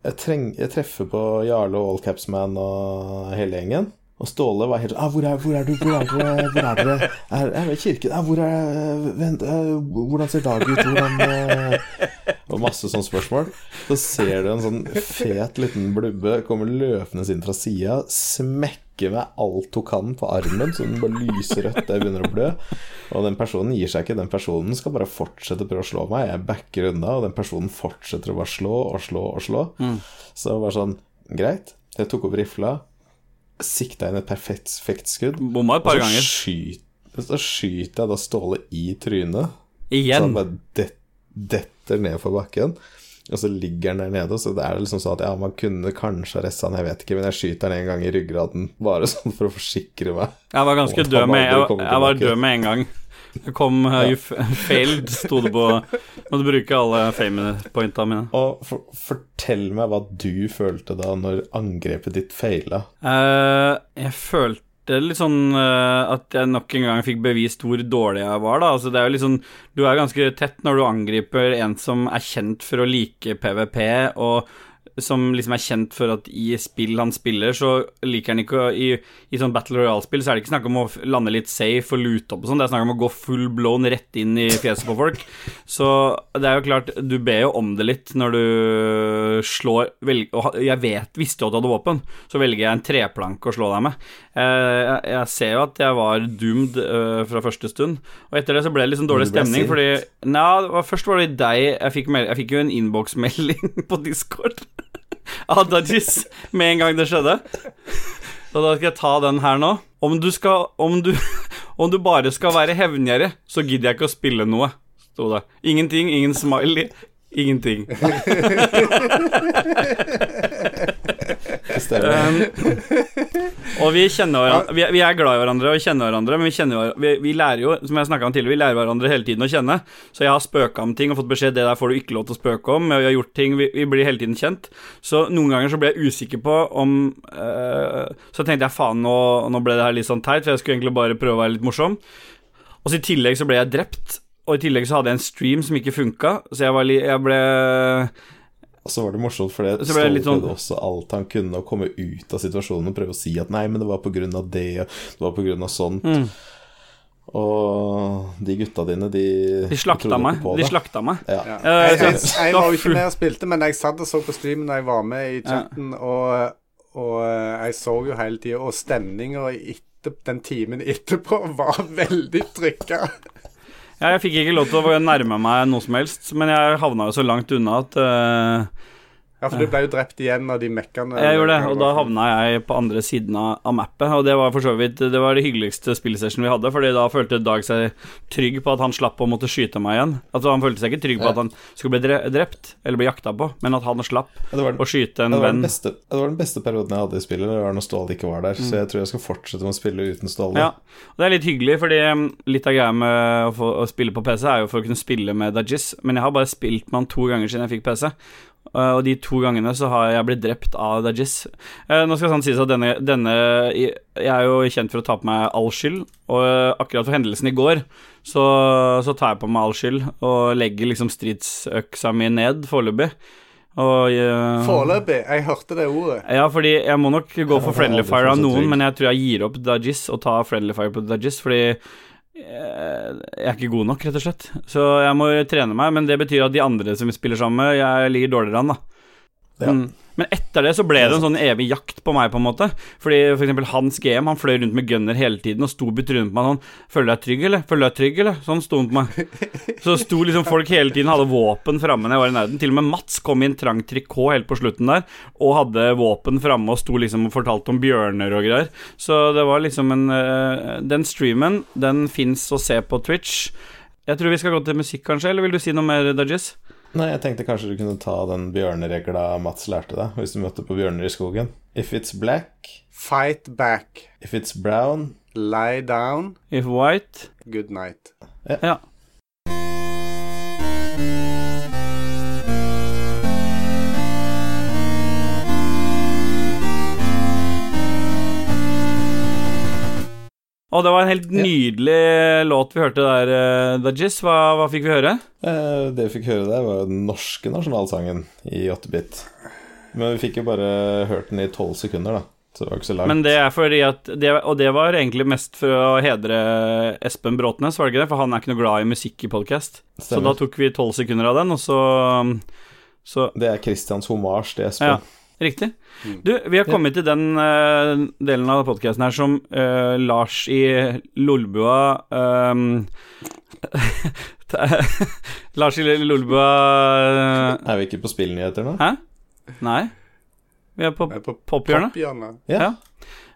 jeg, treng, jeg treffer på Jarle og Allcapsman og hele gjengen. Og Ståle var helt sånn ah, hvor, 'Hvor er du? Hvor er dere? Hvor er dere? Er, er det kirken? Ah, hvor er vent, eh, Hvordan ser dagen ut? Hvordan eh?» Og masse sånne spørsmål. Så ser du en sånn fet liten blubbe kommer løpende inn fra sida, smekker med alt hun kan på armen, så den bare lyser rødt, jeg begynner å blø. Og den personen gir seg ikke. Den personen skal bare fortsette å prøve å slå meg. Jeg backer unna, og den personen fortsetter å bare slå og slå og slå. Så det var sånn Greit. Jeg tok opp rifla, sikta inn et perfekt perfekt skudd. Bomma et par ganger. skyt- så skyter jeg da Ståle i trynet. Igjen. Så han bare det, detter ned for bakken. Og så ligger han der nede, og så det er liksom sånn at ja, man kunne kanskje arresta han, jeg vet ikke, men jeg skyter han en gang i ryggraden, bare sånn for å forsikre meg. Jeg var ganske død med Jeg, jeg var død med en gang. Kom uh, You failed, sto det på Måtte bruke alle fame-pointa mine. Og for, fortell meg hva du følte da når angrepet ditt feila. Uh, jeg følte litt sånn uh, at jeg nok en gang fikk bevist hvor dårlig jeg var, da. Altså, det er jo litt sånn Du er ganske tett når du angriper en som er kjent for å like PVP, og som liksom er kjent for at i spill han spiller, så liker han ikke å I, i sånn Battle Royale-spill så er det ikke snakk om å lande litt safe og lute opp og sånn, det er snakk om å gå full blown rett inn i fjeset på folk. Så det er jo klart, du ber jo om det litt når du slår velg, og Jeg vet, visste jo at du hadde våpen, så velger jeg en treplanke å slå deg med. Eh, Jeg, jeg ser jo at jeg var doomed eh, fra første stund, og etter det så ble det sånn dårlig stemning, fordi Nja, først var det deg jeg fikk, jeg fikk jo en innboksmelding på Discord av Dajis med en gang det skjedde. Så da skal jeg ta den her nå. Om du skal Om du, om du bare skal være hevngjerrig, så gidder jeg ikke å spille noe, sto det. Ingenting, ingen smiley, ingenting. Det stemmer. Um, og vi kjenner hverandre vi, er- vi er glad i hverandre og kjenner hverandre, men vi, kjenner, vi, vi lærer jo, som jeg om tidligere, vi lærer hverandre hele tiden å kjenne. Så jeg har spøka om ting og fått beskjed det der får du ikke lov til å spøke om. Vi har gjort ting, vi, vi blir hele tiden kjent. Så noen ganger så ble jeg usikker på om eh, Så tenkte jeg faen, nå, nå ble det her litt sånn teit, for jeg skulle egentlig bare prøve å være litt morsom. Og så i tillegg så ble jeg drept. Og i tillegg så hadde jeg en stream som ikke funka, så jeg, var jeg ble Og så var det morsomt, for det Ståle litt sånn- også alt han kunne å komme ut av situasjonen og prøve å si at nei, men det var på grunn av det, og det var på grunn av sånt. Mm. Og de gutta dine, de De slakta meg. på De slakta meg. Ja. Ja. Eh, Jeg, jeg, jeg var jo ikke med og spilte, men jeg satt og så på streamen da jeg var med i chatten, og, og eh, jeg så jo hele tida, og stemninga den timen etterpå var veldig trykka. Ja, jeg fikk ikke lov til å nærme meg noe som helst, men jeg havna jo så langt unna at øh, Ja, for du ble jo drept igjen av de mekkene. Jeg gjorde det, og da havna jeg på andre siden av, mappet. Og det var for så vidt Det var det hyggeligste spillsession vi hadde, Fordi da følte Dag seg trygg på at han slapp å måtte skyte meg igjen. Altså Han følte seg ikke trygg på at han skulle bli drept eller bli jakta på, men at han slapp Ja, var, å skyte en det, venn. beste, det var den beste perioden jeg hadde i spillet. Det var når Ståle ikke var der. Så jeg tror jeg skal fortsette med å spille uten Ståle. Mm. Ja, og det er litt hyggelig, fordi um, litt av greia med å, få, å spille på PC er jo for å kunne spille med Dajis, men jeg har bare spilt med han to ganger siden jeg fikk PC. Uh, og de to gangene så har jeg blitt drept av Dajis. Uh, nå skal sånn sies at denne, denne Jeg er jo kjent for å ta på meg all skyld, og uh, akkurat for hendelsen i går så, så tar jeg på meg all skyld og legger liksom stridsøksa mi ned foreløpig. Og uh, Foreløpig. Jeg hørte det ordet. ja, fordi jeg må nok gå for friendly fire av noen, men jeg tror jeg gir opp Dajis og tar friendly fire på Dajis, fordi eh, jeg er ikke god nok, rett og slett. Så jeg må trene meg, men det betyr at de andre som vi spiller sammen med, jeg ligger dårligere an, da. Ja. Mm. Men etter det så ble det en sånn evig jakt på meg, på en måte. Fordi for eksempel Hans GM han fløy rundt med gunner hele tiden og sto på rundt på meg sånn 'Føler du deg trygg, eller? Føler du deg trygg, eller?' Sånn sto han på meg. Så sto liksom folk hele tiden hadde våpen framme når jeg var i nærheten. Til og med Mats kom i en trang trikot helt på slutten der og hadde våpen framme og sto liksom og fortalte om bjørner og greier. Så det var liksom en eh, Den streamen, den fins å se på Twitch. Jeg tror vi skal gå til musikk, kanskje, eller vil du si noe mer, Dudges? Nei, jeg tenkte kanskje du kunne ta den bjørneregla Mats lærte deg hvis du møtte på bjørner i skogen. If it's black, Fight back. if it's brown Lie down. If white Good night. Ja. Og det var en helt nydelig låt vi hørte der, Dajis. Hva, hva fikk vi høre? eh, Det vi fikk høre der, var den norske nasjonalsangen i 8-bit. Men vi fikk jo bare hørt den i tolv sekunder, da. Så det var ikke så langt. Men det er fordi at det, Og det var egentlig mest for å hedre Espen Bråtnes, var det ikke det? For han er ikke noe glad i musikk i podkast. Så da tok vi tolv sekunder av den, og så Så Det er Christians homasj til Espen. Ja. Riktig. Du, vi har kommet til den uh, delen av podkasten her som uh, Lars i Lolbua um, Lars i Lolbua uh, Er vi ikke på spillnyheter nå? Hæ? Nei? Vi er på pophjørnet. Pop Ja. Eh,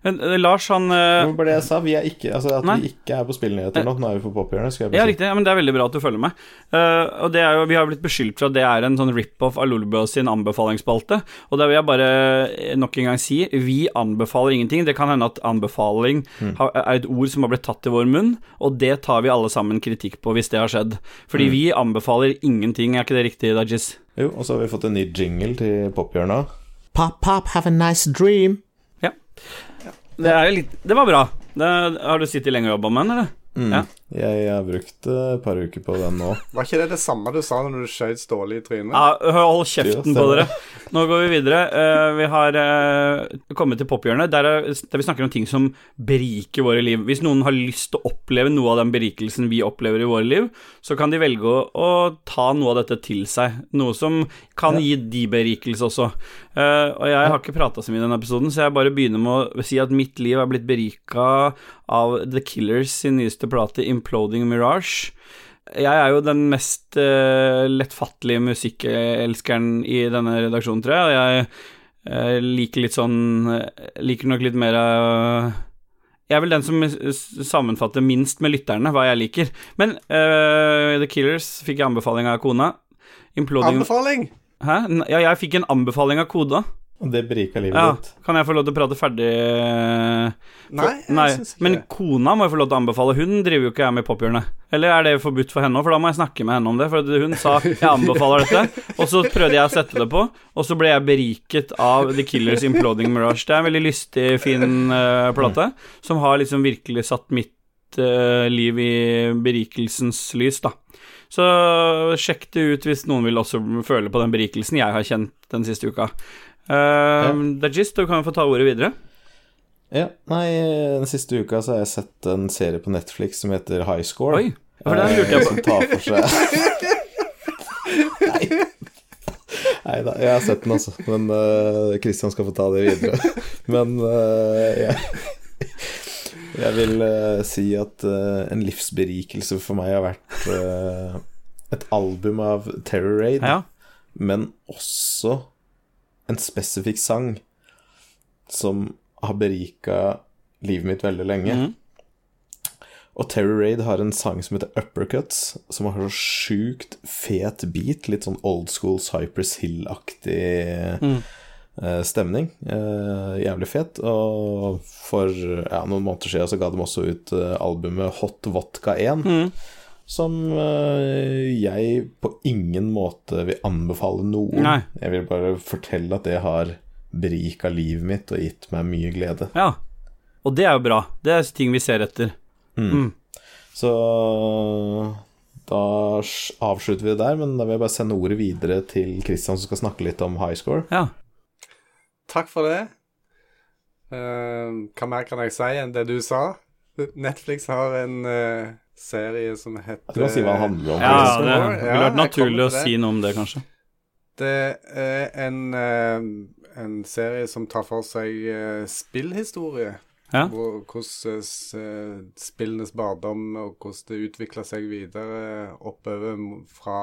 Lars, han eh, Det var bare det jeg sa. Vi er ikke, altså At Nei. vi ikke er på spillnyheter nå. Nå er vi på pophjørnet. Ja, si. riktig. Ja, men Det er veldig bra at du følger med. Uh, og det er jo, Vi har blitt beskyldt for at det er en sånn rip-off av Lolbua sin anbefalingsspalte. Og der vil jeg bare eh, nok en gang si vi anbefaler ingenting. Det kan hende at anbefaling har, er et ord som har blitt tatt i vår munn, og det tar vi alle sammen kritikk på hvis det har skjedd. Fordi vi anbefaler ingenting, er ikke det riktig, Dajis? Jo, og så har vi fått en ny jingle til pophjørnet. Pop, pop, have a nice dream. Ja. Det er litt Det var bra. Det, har du sittet lenge og jobba med den, eller? Mm. Ja. Jeg har brukt et par uker på den nå. Var ikke det det samme du sa når du skjøt Ståle i trynet? Ja, hold kjeften på dere. Nå går vi videre. Uh, vi har uh, kommet til pophjørnet, der, er- der vi snakker om ting som beriker våre liv. Hvis noen har lyst til å oppleve noe av den berikelsen vi opplever i våre liv, så kan de velge å, å ta noe av dette til seg. Noe som kan gi de berikelse også. Uh, og jeg har ikke prata så mye i denne episoden, så jeg bare begynner med å si at mitt liv er blitt berika av The Killers sin nyeste plate, 'Imploding Mirage'. Jeg er jo den mest uh, lettfattelige musikkelskeren i denne redaksjonen, tror jeg. Jeg uh, liker litt sånn eh, Liker nok litt mer uh, Jeg er vel den som sammenfatter minst med lytterne hva jeg liker. Men uh, The Killers fikk jeg anbefaling av kona. Imploding Anbefaling! Hæ? Ja, jeg fikk en anbefaling av koda. Og det berika livet Ja, ditt. kan jeg få lov til å prate ferdig? Nei, jeg Nei, Synes ikke men det. kona må jeg få lov til å anbefale. Hun driver jo ikke jeg med i pophjørnet. Eller er det forbudt for henne òg? For da må jeg snakke med henne om det. For hun sa 'jeg anbefaler dette', og så prøvde jeg å sette det på, og så ble jeg beriket av The Killers Imploding Mirage. Det er en veldig lystig, fin uh, plate, som har liksom virkelig satt mitt uh, liv i berikelsens lys, da. Så sjekk det ut hvis noen vil også føle på den berikelsen jeg har kjent den siste uka. Uh, Dajis, du kan jo få ta ordet videre. Ja, nei, den siste uka så har jeg sett en serie på Netflix som heter High Score. Oi, for den lurte jeg på. Som tar for seg Nei. Nei da, jeg har sett den altså. Men uh, Christian skal få ta det videre. Men uh, jeg, jeg vil uh, si at uh, en livsberikelse for meg har vært uh, et album av Terror Raid, Ja. men også en spesifikk sang som har berika livet mitt veldig lenge. Mhm. Og Terry Raid har en sang som heter Uppercuts, som har så sjukt fet beat. Litt sånn old school Cypress Hill-aktig Mm. uh, stemning. Uh, jævlig fet. Og for ja, noen måneder siden så ga de også ut eh, albumet Hot Vodka 1. Mm. Som eh, jeg på ingen måte vil anbefale noen. Nei. Jeg vil bare fortelle at det har berika livet mitt og gitt meg mye glede. Ja. Og det er jo bra. Det er ting vi ser etter. Mm. Så da avslutter vi det der, men da vil jeg bare sende ordet videre til Christian, som skal snakke litt om high score. Ja. Takk for det. Uh, hva mer kan jeg si enn det du sa? Netflix har en eh, serie som heter Du kan si hva han handler om. ja det, det Ja, vært naturlig å si noe om det, kanskje. Det er en eh, en serie som tar for seg eh, spillhistorie. Ja. Hvor, hvordan eh, spillenes barndom og hvordan det utvikla seg videre oppover fra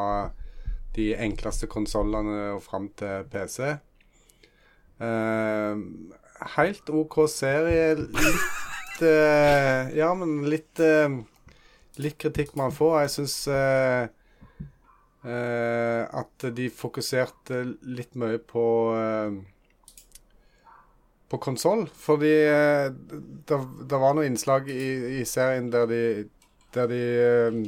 de enkleste konsollene og fram til PC. Helt OK serie. Litt Ja, men litt Litt kritikk man får. Jeg syns at de fokuserte litt mye på eh, på konsoll. Fordi eh, det, det var noen innslag i, i serien der de, der de eh,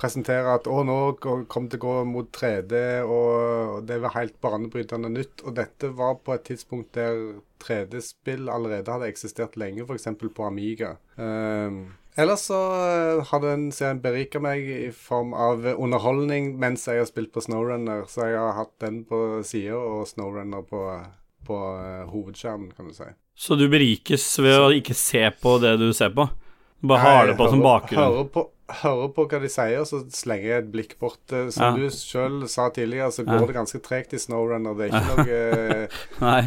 presenterer at å, nå kom det til å gå mot 3D, og det var helt banebrytende nytt. Og dette var på et tidspunkt der 3D-spill allerede hadde eksistert lenge, f.eks. på Amiga. Um, ellers så eh, har den serien berika meg i form av underholdning mens jeg har spilt på Snowrunner. Så jeg har hatt den på sida og Snowrunner på, på eh, hovedskjermen, kan du si. Så du berikes ved å ikke se på det du ser på? Bare har det på som hører, bakgrunn? hører, på, hører på hva de sier, så slenger jeg et blikk bort. Eh, Som Ja. du sjøl sa tidligere, så Ja. går det ganske tregt i Snowrunner. Det er ikke noe Nei.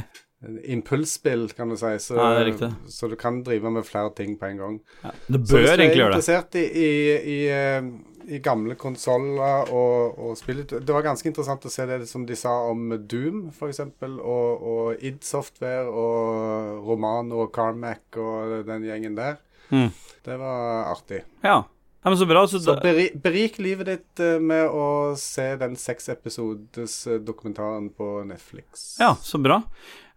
Impulsspill, kan du si. Så, ja, det er så du kan drive med flere ting på en gang. Det Så bør hvis du er egentlig gjøre det. interessert i, i, i, eh, i gamle konsoller og, og spill Det var ganske interessant å se det som de sa om Doom, f.eks., og, og id Software og Romano og Carmack og den gjengen der. Mm. Det var artig. Ja. ja, men så bra. Så, Så beri, berik livet ditt eh, med å se den seks episodes eh, dokumentaren på Netflix. ja, så bra.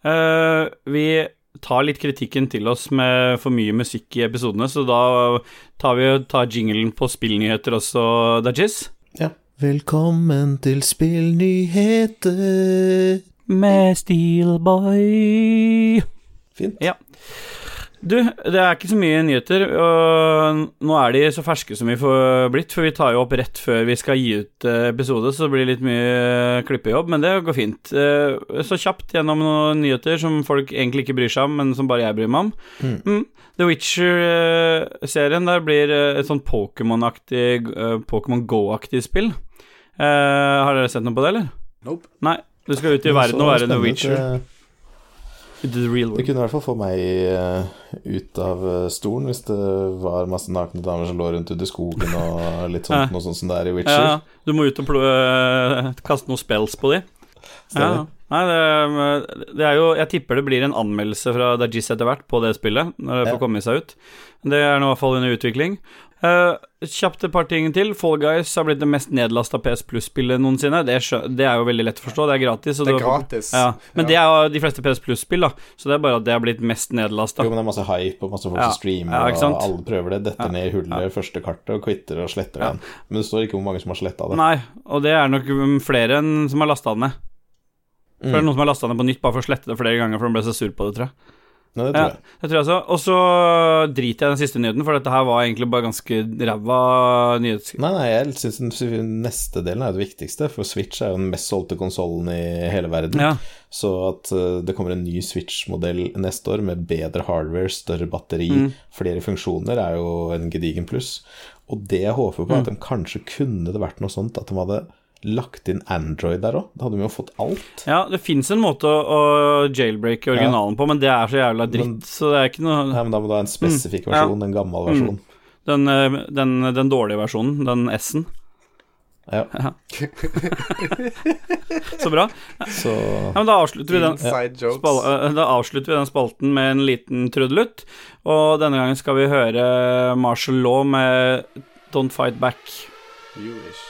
Eh, vi tar litt kritikken til oss med for mye musikk i episodene, så da tar vi tar jinglen på spillnyheter også, Dajis. Ja. Velkommen til spillnyheter. Med Steelboy. Fint. Ja. Du, det er ikke så mye nyheter, og nå er de så ferske som vi får blitt, for vi tar jo opp rett før vi skal gi ut eh, episode, så det blir litt mye klippejobb, men det går fint. Eh, Så kjapt gjennom noen nyheter som folk egentlig ikke bryr seg om, men som bare jeg bryr meg om. Mm. The Witcher-serien der blir eh, et sånn Pokémon-aktig, eh, Pokémon Go-aktig spill. Eh, har dere sett noe på det, eller? Nope. Nei. Du skal ut i verden og være The Witcher. Det, Ut i the real det kunne i hvert fall få meg eh, ut av eh, stolen hvis det var masse nakne damer som lå rundt ute i skogen og litt sånt, noe sånt som det er i Witcher. Ja, du må ut og øh, kaste noen spells på de. Ja. Nei, det, det er jo Jeg tipper det blir en anmeldelse fra Dajis etter hvert på det spillet, når det får komme seg ut. Det er nå i hvert fall under utvikling. Eh, kjapt et par ting til. Fall Guys har blitt det mest nedlasta PS Plus-spillet noensinne. Det, det er jo veldig lett å forstå, det er gratis. Det er gratis. Ja, men det er jo de fleste PS Plus-spill, da. Så det er bare at det har blitt mest nedlasta. Jo, men det er masse hype og masse folk Ja. som streamer, Ja, og alle prøver det. Detter Ja. ned i hullet første kartet og quitter og sletter Ja. den. Men det står ikke hvor mange som har sletta det. Nei, og det er nok um, flere enn som har lasta den ned. For det er Mm. noen som har lasta ned på nytt bare for å slette det flere ganger, for de ble så sur på det, tror jeg. Nei, det tror Ja, det tror jeg også. Og så driter jeg den siste nyheten, for dette her var egentlig bare ganske ræva nyhets... Nei, nei, jeg syns den neste delen er det viktigste, for Switch er jo den mest solgte konsollen i hele verden. Ja. Så at eh, det kommer en ny Switch-modell neste år med bedre hardware, større batteri, Mm. flere funksjoner, er jo en gedigen pluss. Og det jeg håper på, er Mm. at de kanskje kunne det vært noe sånt at de hadde lagt inn Android der òg. Da hadde vi jo fått alt. ja, det fins en måte å, jailbreake originalen på, men det er så jævla dritt, Men- så det er ikke noe Nei, men da må du ha en spesifikk Mm. Ja. versjon, en gammel versjon. den, eh, den, den dårlige versjonen, den S-en. Ja, Så bra. så Ja, men da avslutter vi den. Spal eh, da avslutter vi den spalten med en liten trudelutt. Og denne gangen skal vi høre Marshall Law med Don't Fight Back. You wish.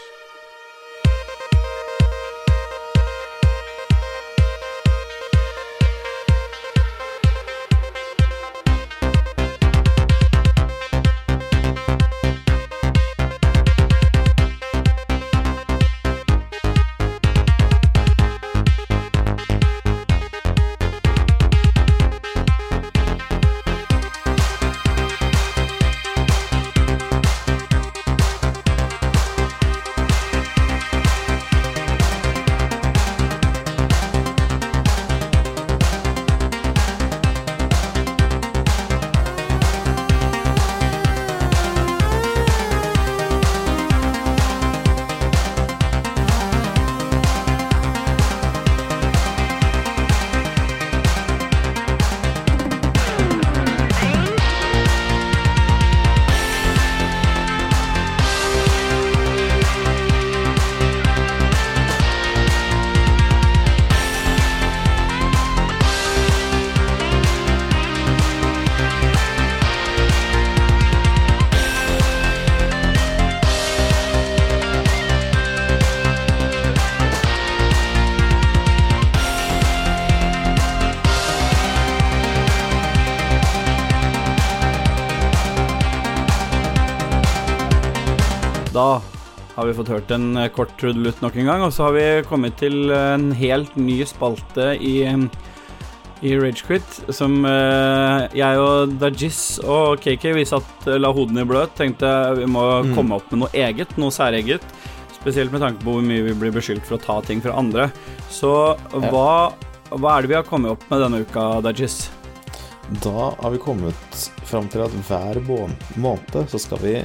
Har vi fått hørt en eh, kort trudelutt nok en gang, og så har vi kommet til en helt ny spalte i i Ragequit, som eh, jeg og Dajis og KK vi satt, la hodene i bløt. Tenkte vi må Mm. komme opp med noe eget, noe særeget. Spesielt med tanke på hvor mye vi blir beskyldt for å ta ting fra andre. Så Ja. hva, hva er det vi har kommet opp med denne uka, Dajis? Da har vi kommet fram til at hver måned så skal vi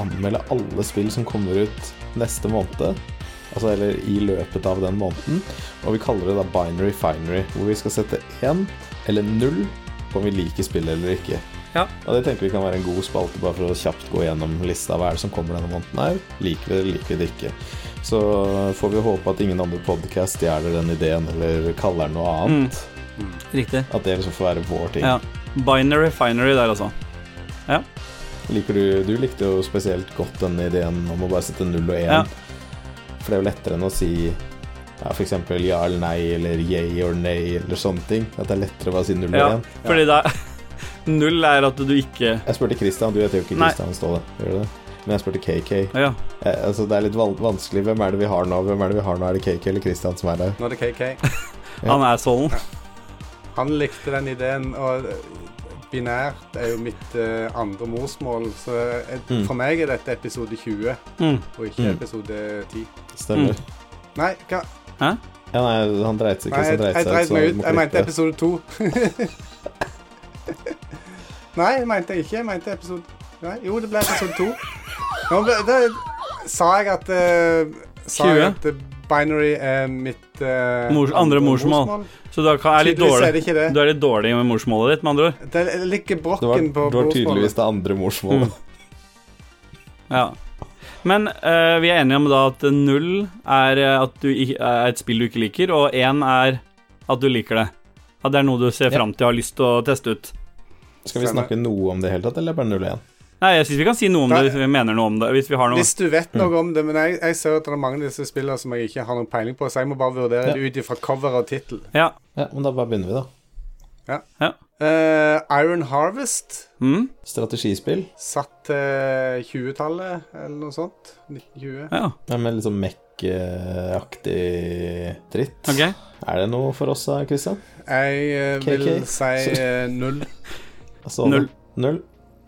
anmelde alle spill som kommer ut neste måned. Altså eller i løpet av den måneden. Og vi kaller det da binary finery, hvor vi skal sette én eller null på om vi liker spillet eller ikke. Ja. Og det tenker vi kan være en god spalte, bare for å kjapt gå gjennom lista. Hva er det som kommer denne måneden her? Liker vi det, liker vi det ikke? Så får vi håpe at ingen andre podcast stjeler den ideen, eller kaller den noe annet. Riktig. At det liksom får være vår ting. Ja. Binary finery der, altså. Liker du, du likte jo spesielt godt den ideen om å bare sette null og én. Ja. For det er jo lettere enn å si ja, f.eks. ja eller nei, eller yay or nay, eller sånne ting. At det er lettere å bare si null og Ja, én. fordi da Null er at du ikke Jeg spurte Christian, du heter jo ikke. Christian Ståle, gjør du det? Men jeg spurte KK. Ja. Eh, altså, det er litt vanskelig. Hvem er det vi har nå? Hvem er det vi har nå? Er det KK eller Christian som er der? Nå er det KK. Han er sånn. Han likte den ideen, og binært er jo mitt uh, andre morsmål, så et, Mm. for meg er dette episode 20, Mm. og ikke Mm. episode 10. Stemmer. Nei, hva? Ja, nei, han dreit seg Nei ikke, jeg, så dreit jeg seg meg ut. Jeg mente episode 2. Nei, jeg mente ikke. Jeg mente episode Nei, Jo, det ble episode 2. Nå ble, da sa jeg at uh, Sa 20? jeg at eh, binary er mitt eh, Mors- andre morsmål. Så du er litt dårlig, er dårlig. det det. Du er litt dårlig med morsmålet ditt, med andre ord. Det er var, brokken på det var tydeligvis morsmålet. det andre morsmålet. Ja. Men eh, vi er enige om da at null er eh, at du er et spill du ikke liker, og én er at du liker det. At det er noe du ser Ja. fram til og har lyst til å teste ut. Skal vi snakke noe om det i hele tatt, eller bare 0 1? Nei, jeg syns vi kan si noe om det hvis vi mener noe om det. Hvis vi har noe Hvis du vet noe om det, men jeg, jeg ser at det er mange av disse spillene som jeg ikke har noen peiling på, så jeg må bare vurdere Ja. det ut ifra cover og tittel. Ja. Ja, men da bare begynner vi, da. Eh, Iron Harvest Mm? Strategispill. satt til 20-tallet, eller noe sånt. 1920. Ja, Ja, med litt sånn Mech-aktig dritt. ok. Er det noe for oss da, Christian? Jeg uh, vil si eh, null. Altså, Null. Null.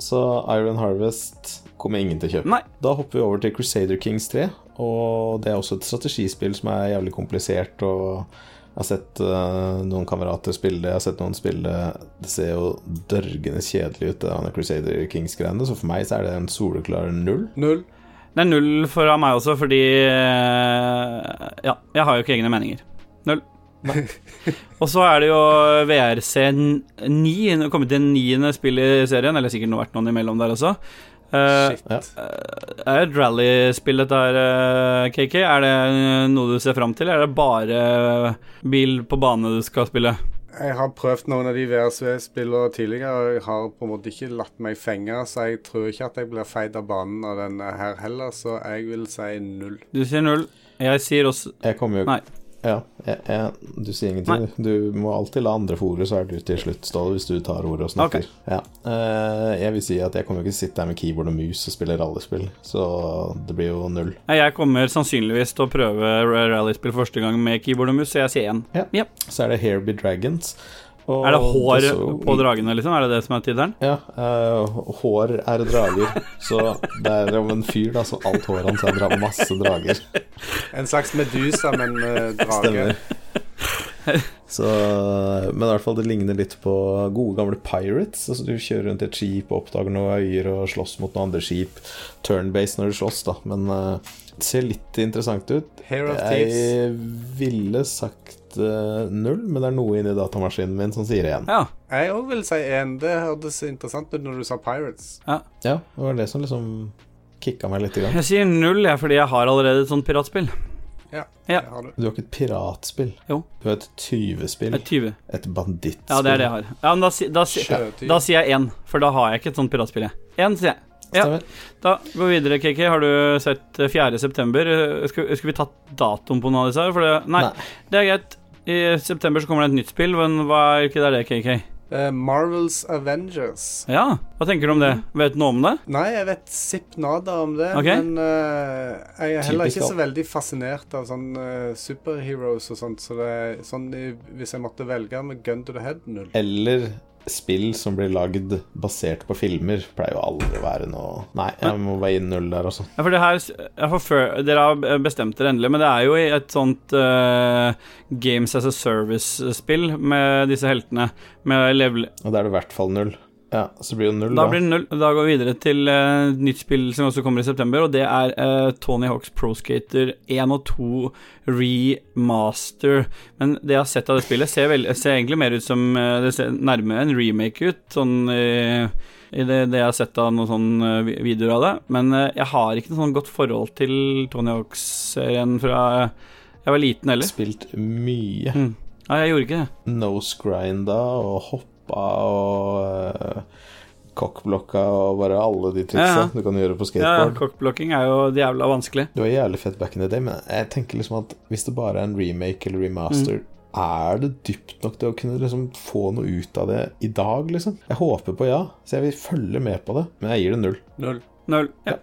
Så Iron Harvest kommer ingen til å kjøpe. Nei. Da hopper vi over til Crusader Kings 3. Og det er også et strategispill som er jævlig komplisert. Og jeg har sett uh, noen kamerater spille det. Jeg har sett noen spille det. Ser jo dørgende kjedelig ut, det denne Crusader Kings-greiene. Så for meg så er det en soleklar null. Null. Det er null for meg også, fordi eh, Ja, jeg har jo ikke egne meninger. Null. og så er det jo VRC 9, Det kommet til niende spill i serien, eller sikkert vært noen imellom der også. Uh, Shit. er Det et rallyspill dette her, eh, KK. Er det noe du ser fram til, eller er det bare bil på bane du skal spille? Jeg har prøvd noen av de VRC-spillene tidligere, og jeg har på en måte ikke latt meg fenge, så jeg tror ikke at jeg blir feid av banen av denne her heller, så jeg vil si null. Du sier null. Jeg sier også Jeg kommer jo Nei. Ja, jeg, jeg, du sier ingenting. Du må alltid la andre få ordet, så er du til slutt, Ståle, hvis du tar ordet og snakker. Ja. Eh, jeg vil si at jeg kommer ikke sitte her med keyboard og mus og spille rallyspill, så det blir jo null. Nei, Jeg kommer sannsynligvis til å prøve rallyspill første gang med keyboard og mus, så jeg sier én. Ja. Så er det Hairby Dragons. Og Er det hår så- på dragene, liksom? Er det det som er tittelen? Ja. Uh, hår er drager. Så det er om en fyr, da, så alt håret hans er dra masse drager. En slags Medusa, men med drage. Stemmer. Så, men i hvert fall det ligner litt på gode gamle Pirates. Altså Du kjører rundt et skip og oppdager noen øyer og slåss mot noen andre skip. Turn-base når du slåss, da. Men uh, det ser litt interessant ut. Hair of Thieves. Jeg ville sagt uh, null, men det er noe inni datamaskinen min som sier én. Ja. Jeg òg vil si én. Det hørtes interessant ut når du sa Pirates. Ja, det var det som liksom kicka meg litt i gang. Jeg sier null, jeg, fordi jeg har allerede et sånt piratspill. Ja, Ja. har du. Du har ikke et piratspill. Jo. Du har et tyvespill. Et 20. Et bandittspill. Ja, det er det jeg har. Ja, men da, si- da, si- da sier jeg én, for da har jeg ikke et sånt piratspill. jeg. Én, sier jeg. Ja. Da går vi videre, KK. Har du sett eh, 4. september? Skulle, Skal, skal vi tatt datoen på noen av disse her? For det, nei, Nei. det er greit. I september så kommer det et nytt spill, men hva er ikke det, er det, KK? Eh, Marvels Avengers. Ja, hva tenker du om det? Vet du noe om det? Nei, jeg vet sipp nada om det, Okay. men uh, jeg er heller ikke så veldig fascinert av sånn uh, superheroes og sånt, så det er sånn hvis jeg måtte velge med gun to the head, null. Eller spill som blir lagd basert på filmer, pleier jo aldri å være noe Nei, jeg må være inn null der også. Ja, for det her får før, Dere har bestemt dere endelig, men det er jo et sånt uh, Games as a Service-spill med disse heltene. Med level Og da er det i hvert fall null. Ja, så blir det null, Da da. blir det null. Da går vi videre til uh, nytt spill som også kommer i september, og det er uh, Tony Hawks Pro Skater 1 og 2 remaster. Men det jeg har sett av det spillet, ser, vel, ser egentlig mer ut som uh, Det ser nærmere en remake ut, sånn i det, det jeg har sett av noen sånne videoer av det. Men jeg har ikke noe sånn godt forhold til Tony Hawks-serien fra jeg var liten heller. Spilt mye. Mm. Nei, jeg gjorde ikke det. Nose-grinda og hoppa og Kokkblokka cockblocka og bare alle de triksa Ja, ja. du kan gjøre på Ja, skateboard. Cockblocking er jo jævla vanskelig. Det var jævlig fett back in the day, men jeg tenker liksom at hvis det bare er en remake eller remaster Mm. Er det dypt nok til å kunne liksom få noe ut av det i dag, liksom? Jeg håper på ja, så jeg vil følge med på det, men jeg gir det null. Null. Null. Ja.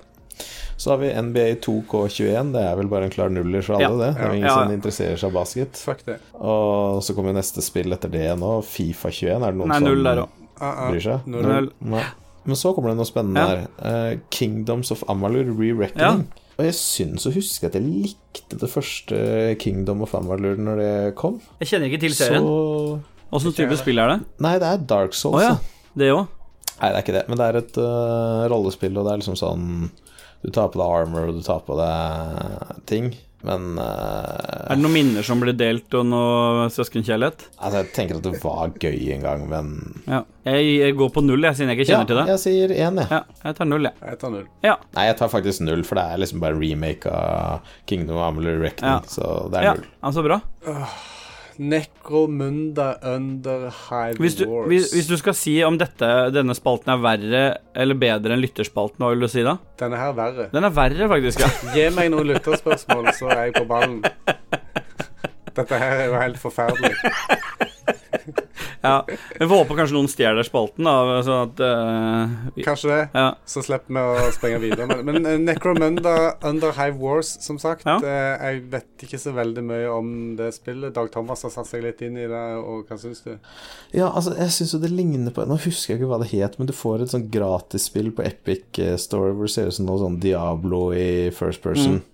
Så har vi NBA 2K21, det er vel bare en klar nuller for alle, Ja. det. Det er ingen Ja. som interesserer seg av basket. Fuck det. Og så kommer neste spill etter det nå, Fifa 21. Er det noen Nei, som null der òg. Uh -uh. bryr seg? Null. Null. Nei. Men så kommer det noe spennende Ja. her. Uh, Kingdoms of Amalur Re-Reckoning. Og jeg syns å huske at jeg likte det første Kingdom of Amalur når det kom. Jeg kjenner ikke til serien. Så Åssen type spill er det? Nei, det er Dark Souls. Oh, ja. Det òg? Nei, det er ikke det, men det er et uh, rollespill, og det er liksom sånn Du tar på deg armor, og du tar på deg ting, men uh, Er det noen minner som blir delt, og noe søskenkjærlighet? Altså, jeg tenker at det var gøy en gang, men Ja. Jeg, jeg går på null, jeg, siden jeg ikke kjenner til det. jeg sier én, jeg. Ja, jeg tar null, jeg. Jeg tar null. Ja. Nei, jeg tar faktisk null, for det er liksom bare remake av Kingdom of Amelie Reckoning, Ja. så det er null. ja, altså bra. Necromunda under Hive Hvis du, Wars. hvis, hvis du skal si om dette, denne spalten er verre eller bedre enn lytterspalten, hva vil du si da? Denne her er verre. Den er verre, faktisk. ja Gi meg noen lytterspørsmål, så er jeg på ballen. Dette her er jo helt forferdelig. Ja. Vi får håpe kanskje noen stjeler spalten, da, sånn at uh, vi, Kanskje det. Ja. Så slipper vi å springe videre. Men, men eh, Necromunda Under Hive Wars, som sagt. Ja. eh, jeg vet ikke så veldig mye om det spillet. Dag Thomas har satt seg litt inn i det, og hva syns du? Ja, altså, jeg syns jo det ligner på Nå husker jeg ikke hva det het, men du får et sånt gratisspill på Epic Store hvor det ser ut som noe sånn Diablo i first person. F-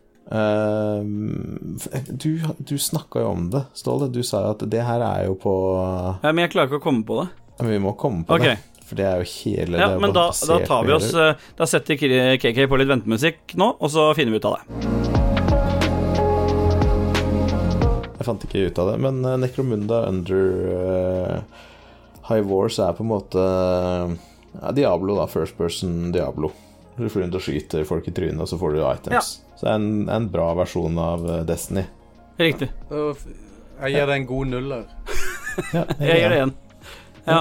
du du snakka jo om det, Ståle. Du sa jo at det her er jo på ja, Men jeg klarer ikke å komme på det. Men vi må komme på okay. det. For det er jo hele Ja, det men da, da tar vi oss eh, Da setter KK på litt ventemusikk nå, og så finner vi ut av det. Jeg fant ikke ut av det, men eh, Necromunda under uh, High Wars er på en måte ja, Diablo, da. First person Diablo. Du flyr rundt og skyter folk i trynet, og så får du items. Så det er en, en bra versjon av eh, Destiny. Riktig. Jeg gir det en god nuller. Ja, Jeg gir det igjen. Ja.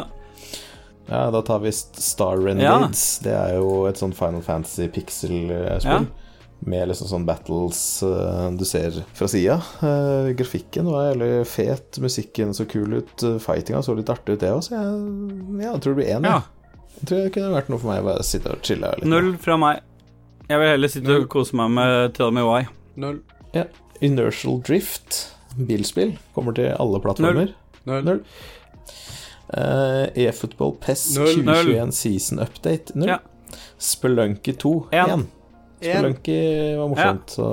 Ja, da tar vi St- Star Renegades. Det er jo et sånn Final Fantasy pixel-spill. Med liksom sånn battles eh, du ser fra sida. Eh, grafikken var jævlig fet, musikken så kul ut, uh, fightinga så litt artig ut, det òg, så jeg, ja, jeg tror det blir én. ja. Jeg tror det kunne vært noe for meg å bare sitte og chille litt. Null fra meg. Jeg vil heller sitte Null. og kose meg med Tell Me Why. Null. Inertial Drift, bilspill, kommer til alle plattformer. Null. Null. Uh, E-football PES 2021 Season Update. Null. Ja. Spelunky 2. En. Én. En. Spelunky var morsomt, så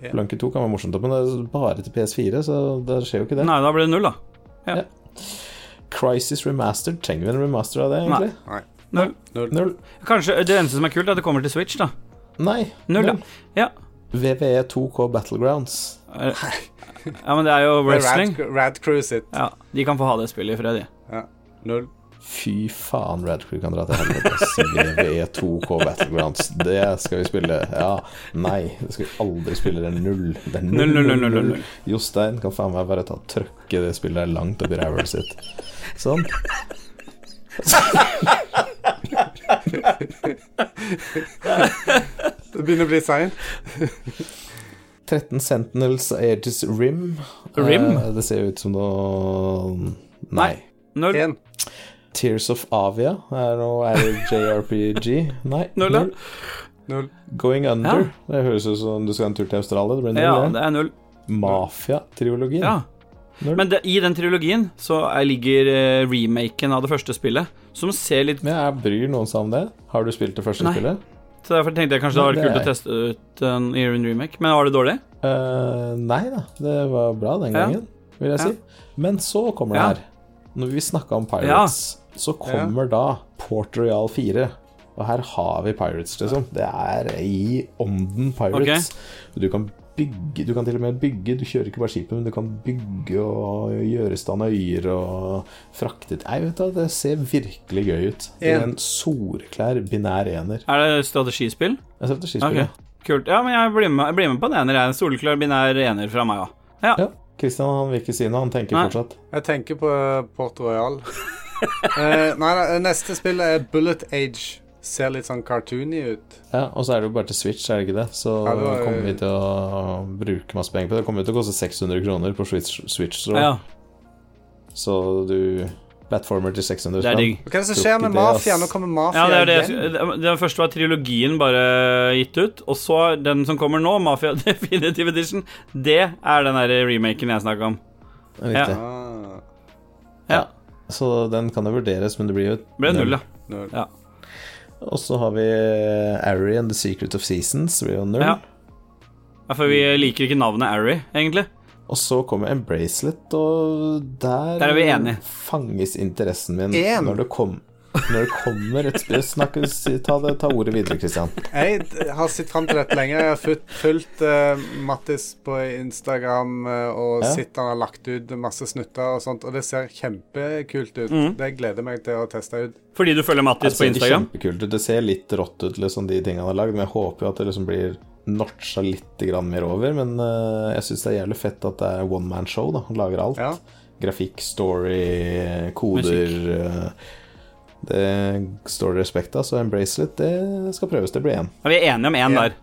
Spelunky 2 kan være morsomt, men det er bare til PS4, så det skjer jo ikke det. Nei, da blir det null, da. Ja Crisis Remastered, trenger vi en remaster av det, egentlig? Nei. Null. Null. Null. Kanskje Det eneste som er kult, er at det kommer til Switch, da. Nei. Null, ja. Ja. VVE 2K Battlegrounds. Eh, Ja, men det er jo wrestling. Rad, Rad sitt. Ja, De kan få ha det spillet i fred, de. Ja. Null. Fy faen, Red Crew kan dra til helvete. VVE 2K Battlegrounds. Det skal vi spille. Ja. Nei, det skal vi aldri spille. Det er null. Det er Null, null, null, null, null. Jostein kan faen meg bare ta trøkke det spillet langt opp i ræva sitt. Sånn. Det begynner å bli seint. 13 Sentinels Aegis Rim. Rim? Eh, det ser ut som noe Nei. Null. Én. Tears of Avia er noe JRPG. Nei. Null, null. Null. Going Under. Ja. Det høres ut som du skal en tur til Australia. Det blir null, Ja, det. er null. Mafia-triologien. Ja. Men det, i den trilogien så er, ligger eh, remaken av det første spillet, som ser litt Men jeg bryr noen seg om det. Har du spilt det første Nei. spillet? Så derfor tenkte jeg kanskje det hadde var det kult å teste ut en i remake. Men var det dårlig? Uh, nei da, det var bra den Ja. gangen, vil jeg Ja. si. Men så kommer det Ja. her. Når vi snakka om Pirates, så kommer da Port Royal 4. Og her har vi Pirates, liksom. Det er i ånden Pirates. Du kan bygge Du kan til og med bygge Du kjører ikke bare skipet, men du kan bygge og gjøre i stand øyer og frakte Nei, vet du, det ser virkelig gøy ut. Det er En. solklær binær ener. Er det strategispill? Jeg setter skispill. Ok, kult. Ja, men jeg blir med, jeg blir med på en ener. Jeg er en soleklar binær ener fra meg òg. Ja. Ja. Christian han vil ikke si noe, han tenker Nei. fortsatt. Jeg tenker på eh, Port Royal. eh, nei, nei, neste spill er Bullet Age. Ser litt sånn cartoony ut. Ja, Og så er det jo bare til Switch, er det ikke det? Så Ja, det var- kommer vi til å bruke masse penger på det. Det kommer jo til å koste 600 kroner på Switch, Switch Store. ja. Så du Platformer til 600 Det er spenn. Hva er det som skjer med. Mafia? Nå kommer Mafia Ja, det er det. igjen. Det, det første var trilogien bare gitt ut, og så den som kommer nå, Mafia Definitive Edition, det er den der remaken jeg snakka om. Riktig. Ja. Ja. Så den kan jo vurderes, men det blir jo ble null, ja. null. Ja. Og så har vi Ari and The Secret of Seasons. Blir jo null. Ja. ja. For vi liker ikke navnet Arry, egentlig. Og så kommer en bracelet, og der, Der er vi enige. fanges interessen min En. når det, kom, når det kommer et spørsmål Snakk, ta, det, ta ordet videre, Kristian. Jeg har sett fram til dette lenge. Jeg har fulgt, fulgt eh, Mattis på Instagram eh, og Ja. sett han har lagt ut masse snutter og sånt, og det ser kjempekult ut. Mm. Det gleder jeg meg til å teste ut. Fordi du følger Det Mattis på ser Instagram. kjempekult. Det ser litt rått ut, liksom, de tingene han har lagd, men jeg håper jo at det liksom blir notcha litt grann mer over. Men uh, jeg syns det er jævlig fett at det er one man show. da Han lager alt. Ja. Grafikk, story, koder eh, Det står det respekt av, så en bracelet, det skal prøves. Det blir én. Ja, vi er enige om én Ja. der.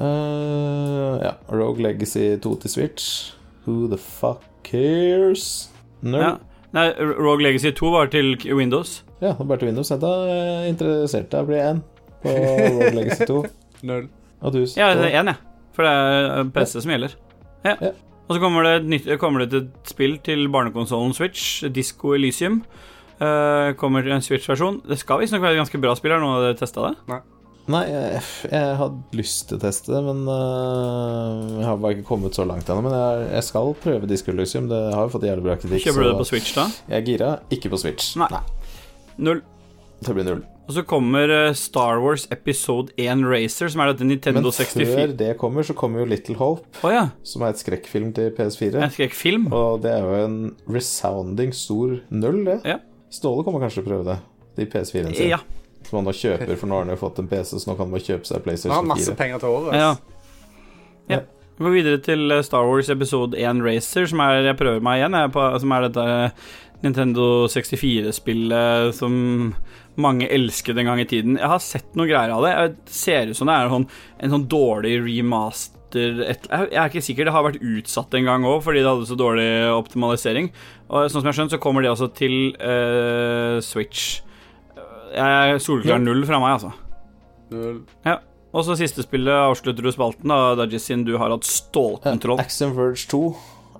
Eh, ja. Rogue Legacy 2 til Switch. Who the fuck cares? Null. Ja. Nei, Rogue Legacy 2 var til Windows. Ja, det var bare til Windows. Da er jeg interessert. Da blir det én på Rogue Legacy 2. Null. Og du Ja, det er én, jeg. For det er PC som gjelder. Ja. Ja. Og så kommer det, et kommer det et spill til barnekonsollen Switch, Disco Elysium. Eh, kommer en Switch-versjon. Det skal visstnok være et ganske bra spill. Har noen av dere testa det? Nei, jeg, jeg hadde lyst til å teste det, men uh, jeg har bare ikke kommet så langt ennå. Men jeg, jeg skal prøve Disco Elysium. Det har jo fått jævlig bra kritikk. Kjøper du det på Switch da? Jeg er gira. Ikke på Switch. Nei. Null. Det blir null. Og så kommer eh, Star Wars Episode 1 Racer, som er dette Nintendo 64. Men 64. før det kommer, så kommer jo Little Hope, oh, ja. som er et skrekkfilm til PS4. En skrekkfilm. Og det er jo en resounding stor null, det. Ja. Ståle kommer kanskje til å prøve det. De PS4-en sin. Ja. Som han nå kjøper, for nå har han jo fått en PC, så nå kan han bare kjøpe seg PlayStation 4. Han har masse 4. penger til året. ja. Ja. Vi går videre til eh, Star Wars Episode 1 Racer, som er Jeg prøver meg igjen, jeg, på, som er dette eh, Nintendo 64-spillet som mange elsket en gang i tiden. Jeg har sett noen greier av det. Jeg ser ut som det er en sånn, en sånn dårlig remaster et, Jeg er ikke sikker. Det har vært utsatt en gang òg fordi det hadde så dårlig optimalisering. Og sånn som jeg har skjønt, så kommer det altså til uh, Switch. Jeg er solklar null fra meg, altså. Null. Ja. Og så siste spillet avslutter du spalten, da, Dajis, siden du har hatt stålkontroll. Axiom Verge 2.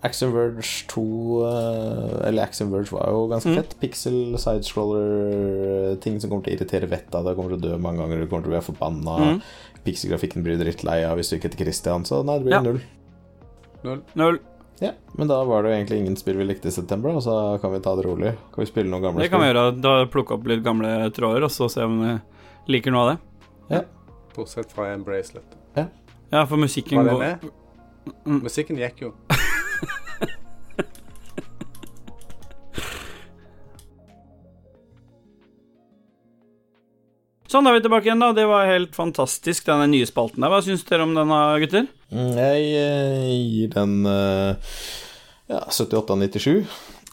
Axiom Verge 2 uh, Eller Axiom Verge var jo ganske Mm. fett. Pixel, sidescroller-ting som kommer til å irritere vettet av deg. Kommer til å dø mange ganger, du kommer til å bli forbanna. Mm. Pixelgrafikken blir du drittlei av hvis du ikke heter Christian, så nei, det blir Ja. null. Null. Null. Ja, Men da var det jo egentlig ingen spill vi likte i september, og så kan vi ta det rolig. Kan vi spille noen gamle Det kan vi gjøre. Da Plukke opp litt gamle tråder, og så se om vi liker noe av det. Bortsett fra en bracelet. Ja, for musikken Var det går med? Mm. Musikken gikk jo. Sånn, da er vi tilbake igjen, da. Det var helt fantastisk, denne nye spalten der. Hva syns dere om denne, gutter? Mm, Jeg eh, gir den eh, ja, 78 av 97.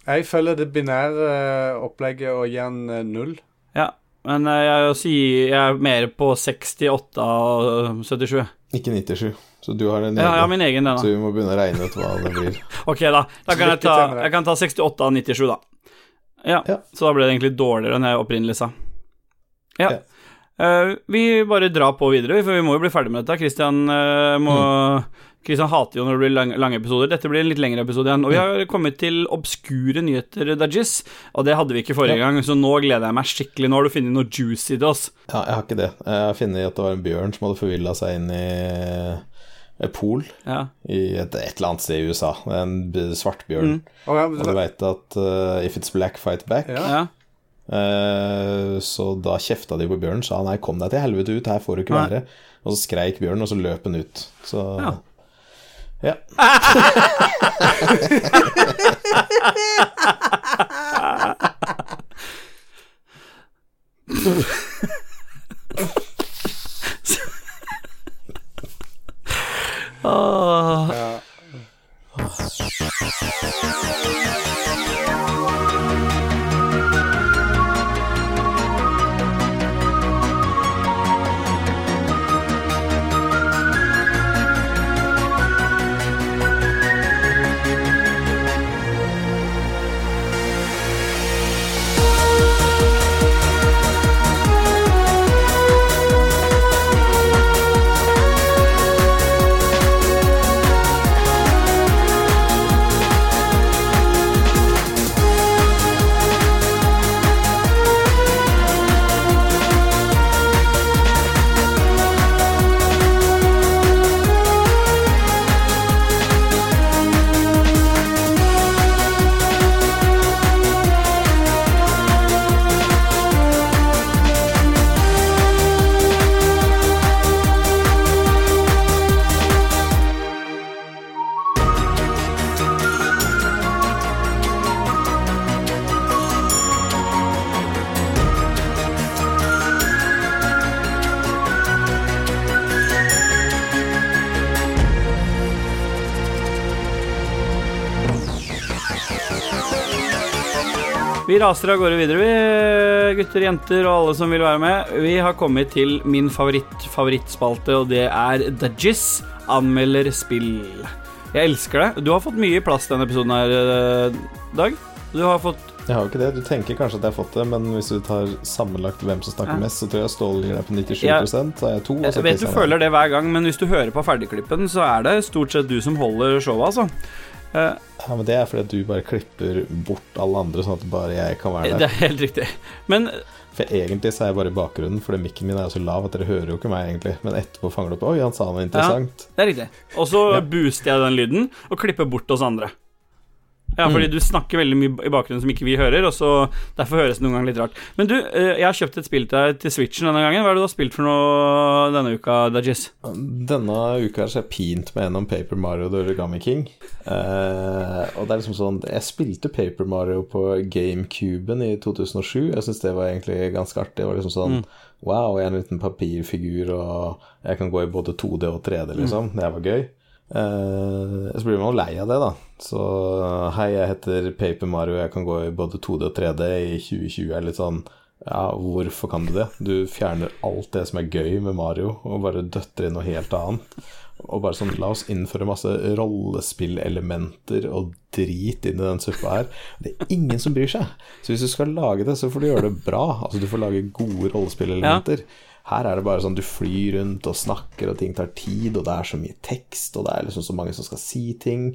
Jeg følger det binære eh, opplegget og gir den null. Ja, men jeg, jeg er mer på 68 av 77. Ikke 97. Så du har en Ja, egen. min egen, den, Så vi må begynne å regne ut hva det blir. Ok, da. Da kan jeg ta, jeg kan ta 68 av 97, da. Ja, Ja. så da ble det egentlig dårligere enn jeg opprinnelig sa. Ja. Ja. Eh, vi bare drar på videre, for vi må jo bli ferdig med dette. Christian, uh, må, Christian hater jo når det blir lang, lange episoder. Dette blir en litt lengre episode igjen. Og vi har kommet til obskure nyheter, Dajis. Og det hadde vi ikke forrige gang, så nå gleder jeg meg skikkelig. Nå har du funnet noe juicy til oss. Ja, jeg har ikke det. Jeg har funnet at det var en bjørn som hadde forvilla seg inn i et pol Ja. i et, et eller annet sted i USA. En svartbjørn. Mm. Oh, ja, Og du veit at uh, if it's black, fight back. Ja. Eh, så da kjefta de på Bjørn, sa nei, kom deg til helvete ut, her får du ikke Nei. være. Og så skreik Bjørn, og så løp den ut. Så Ja. ja. oh. ja. Vi raser av gårde videre, vi, gutter, jenter og alle som vil være med. Vi har kommet til min favoritt favorittspalte, og det er Dajis anmelder spill. Jeg elsker det. Du har fått mye plass denne episoden her, eh, Dag. Du har fått Jeg har jo ikke det. Du tenker kanskje at jeg har fått det, men hvis du tar sammenlagt hvem som snakker Ja. mest, så tror jeg Ståle gir deg på 97 Ja. så er jeg to. og Jeg vet du er- føler det hver gang, men hvis du hører på ferdigklippen, så er det stort sett du som holder showet, altså. Eh, Ja, men det er fordi du bare klipper bort alle andre, sånn at bare jeg kan være der. det er helt riktig. Men For egentlig så er jeg bare i bakgrunnen, fordi mikken min er jo så lav at dere hører jo ikke meg, egentlig. Men etterpå fanger du opp Oi, han sa noe interessant. Ja, det er riktig. Og så Ja. booster jeg den lyden og klipper bort oss andre. Ja, Mm. fordi du snakker veldig mye i bakgrunnen som ikke vi hører, og så derfor høres det noen ganger litt rart. Men du, eh, jeg har kjøpt et spill til deg til Switchen denne gangen. Hva er det du har spilt for noe denne uka, Dajis? Denne uka har jeg pint meg gjennom Paper Mario The Origami King. Uh, og det er liksom sånn Jeg spilte Paper Mario på GameCuben i 2007. Jeg syns det var egentlig ganske artig. Det var liksom sånn Wow, jeg er en liten papirfigur, og jeg kan gå i både 2D og 3D, liksom. Det var gøy. Eh, så blir man jo lei av det, da. Så hei, jeg heter Paper Mario, jeg kan gå i både 2D og 3D i 2020. er litt sånn ja, hvorfor kan du det? Du fjerner alt det som er gøy med Mario, og bare døtter inn noe helt annet. Og bare sånn, la oss innføre masse rollespillelementer og drit inn i den suppa her. Det er ingen som bryr seg. Så hvis du skal lage det, så får du gjøre det bra. Altså, du får lage gode rollespillelementer. Her er det bare sånn du flyr rundt og snakker, og ting tar tid, og det er så mye tekst, og det er liksom så mange som skal si ting.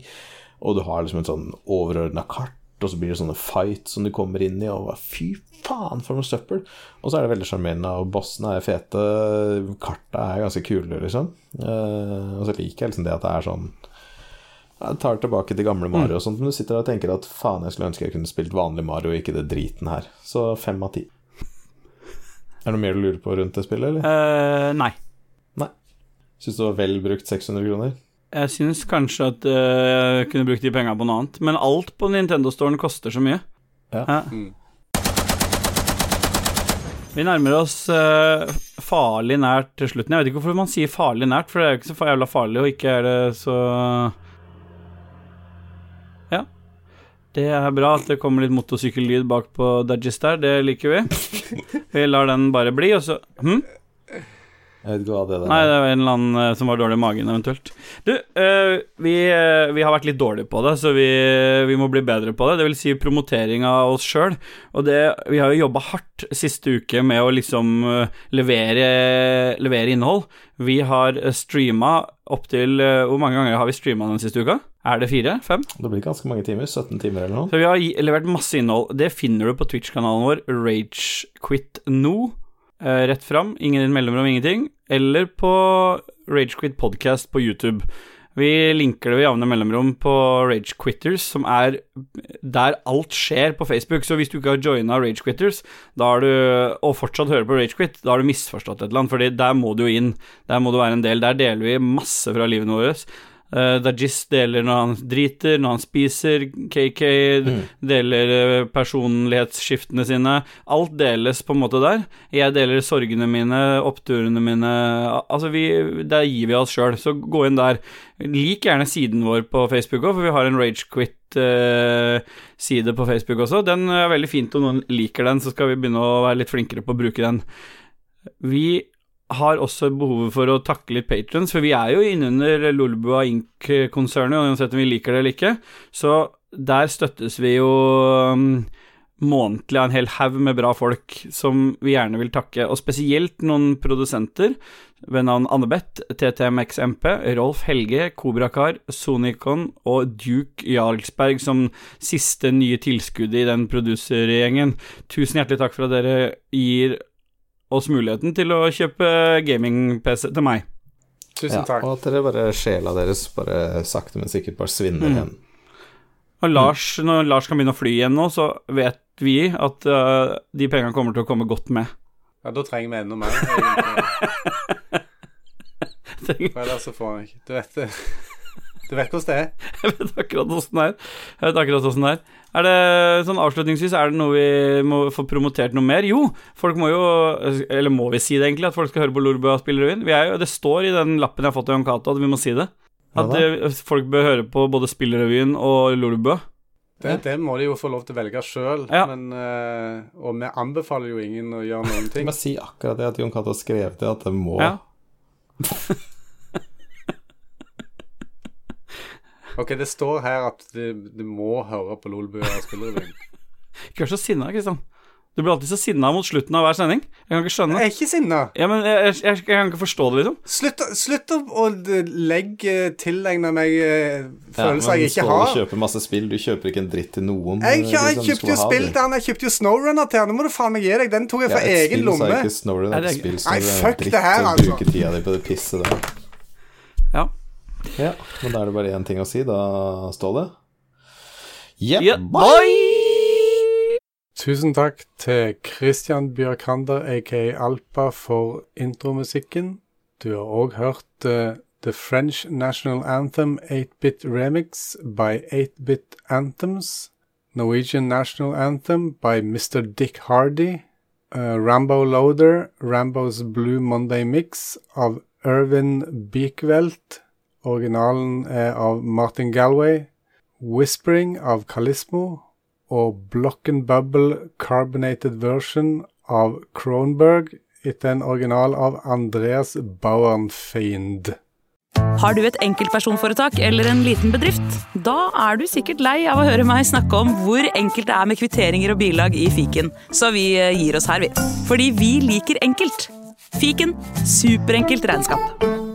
Og du har liksom et sånn overordna kart, og så blir det sånne fights som du kommer inn i, og fy faen, for noe søppel. Og så er det veldig sjarmerende, og bossene er fete, karta er ganske kule, liksom. Eh, og så liker jeg liksom det at det er sånn jeg tar tilbake til gamle Mario og sånt, men du sitter der og tenker at faen, jeg skulle ønske jeg kunne spilt vanlig Mario, ikke det driten her. Så fem av ti. Er det noe mer du lurer på rundt det spillet, eller? Uh, nei. Nei. Syns du det var vel brukt 600 kroner? Jeg syns kanskje at uh, jeg kunne brukt de penga på noe annet, men alt på Nintendo-storen koster så mye. Ja. Mm. Vi nærmer oss eh, farlig nært til slutten. Jeg vet ikke hvorfor man sier farlig nært, for det er jo ikke så jævla farlig, og ikke er det så Ja. Det er bra at det kommer litt motorsykkellyd bak på Dudgies der, det liker vi. Vi lar den bare bli, og så hm? Jeg vet ikke hva det er. Nei, det var en eller annen eh, som var dårlig i magen, eventuelt. Du, eh, vi, eh, vi har vært litt dårlige på det, så vi, vi må bli bedre på det. Det vil si promotering av oss sjøl. Og det Vi har jo jobba hardt siste uke med å liksom levere, levere innhold. Vi har streama opptil Hvor mange ganger har vi streama den siste uka? Er det fire? Fem? Det blir ganske mange timer. 17 timer eller noe. Så vi har levert masse innhold. Det finner du på Twitch-kanalen vår, Ragequit nå. eh, rett fram, ingen mellomrom, ingenting. Eller på Ragequit podcast på YouTube. Vi linker det ved jevne mellomrom på Ragequitters, som er der alt skjer på Facebook. Så hvis du ikke har joina Ragequitters, da har du, og fortsatt hører på Ragequit, da har du misforstått et eller annet, Fordi der må du jo inn. Der må du være en del. Der deler vi masse fra livet våre. Uh, Dajis deler når han driter, når han spiser. KK deler eh, personlighetsskiftene sine. Alt deles på en måte der. Jeg deler sorgene mine, oppturene mine. Altså, vi, der gir vi oss sjøl, så gå inn der. Lik gjerne siden vår på Facebook òg, for vi har en Ragequit-side på Facebook også. Den er veldig fint om noen liker den, så skal vi begynne å være litt flinkere på å bruke den. Vi har også behovet for å takke litt patrons, for vi er jo innunder Lolbua Inc.-konsernet, uansett om vi liker det eller ikke. Så der støttes vi jo um, månedlig av en hel haug med bra folk som vi gjerne vil takke, og spesielt noen produsenter ved navn Annebeth, TTMXMP, Rolf Helge, Kobrakar, Sonikon og Duke Jarlsberg som siste nye tilskudd i den produsergjengen. Tusen hjertelig takk for at dere gir oss muligheten til å kjøpe gaming-PC til meg. Tusen Ja, takk. og at dere bare sjela deres bare sakte, men sikkert bare svinner Mm. igjen. Og Lars, når Lars kan begynne å fly igjen nå, så vet vi at uh, de pengene kommer til å komme godt med. Ja, da trenger vi enda mer. For ellers så får han ikke Du vet det. Du vet hvordan det er. Jeg vet akkurat åssen det er. Jeg vet akkurat hvordan det er. Er det sånn avslutningsvis, er det noe vi må få promotert noe mer? Jo, folk må jo Eller må vi si det, egentlig? At folk skal høre på Lolbua spillerevyen? Vi er det står i den lappen jeg har fått av Jon Cato, at vi må si det. At da? eh, folk bør høre på både spillerevyen og Lolbua. Det, det må de jo få lov til å velge sjøl, Ja. eh, Og vi anbefaler jo ingen å gjøre noen ting. Bare si akkurat det at Jon Cato har skrevet det, at det må Ja. Ok, det står her at du, de må høre på Lolbua spillerevyen. Ikke vær så sinna, Kristian. Du blir alltid så sinna mot slutten av hver sending. Jeg kan ikke skjønne Jeg er ikke sinna. Ja, men jeg, jeg, jeg, jeg kan ikke forstå det, liksom. Slutt, å- slutt opp å legge tilegne meg følelser Ja, jeg ikke har. Du kjøper masse spill, du kjøper ikke en dritt til noen. Jeg, eh, jeg liksom, kjøpte jo spill til han. Jeg kjøpte jo Snowrunner til han. Nå må du faen meg gi deg. Den tok jeg Ja, fra et egen lomme. ikke Snowrunner, et det er- spill, Nei, det fuck dritt det her, å altså. bruke tida di på det pisset der. Ja. Ja, men da er det bare én ting å si, da, Ståle. Yep, yeah, bye! bye! Tusen takk til Christian Bjørkander, aka Alpa, for intromusikken. Du har òg hørt uh, The French National Anthem 8-bit remix by 8-bit Anthems. Norwegian National Anthem by Mr. Dick Hardy. Uh, Rambo Loader, Rambos Blue Monday Mix av Irvin Beekvelt. Originalen er av Martin Galway. Whispering av Kalismo og Block and Bubble Carbonated Version av Kronberg etter en original av Andreas Bauernfeind. Har du et enkeltpersonforetak eller en liten bedrift? Da er du sikkert lei av å høre meg snakke om hvor enkelt det er med kvitteringer og bilag i fiken, så vi eh, gir oss her, vi. Fordi vi liker enkelt. Fiken superenkelt regnskap.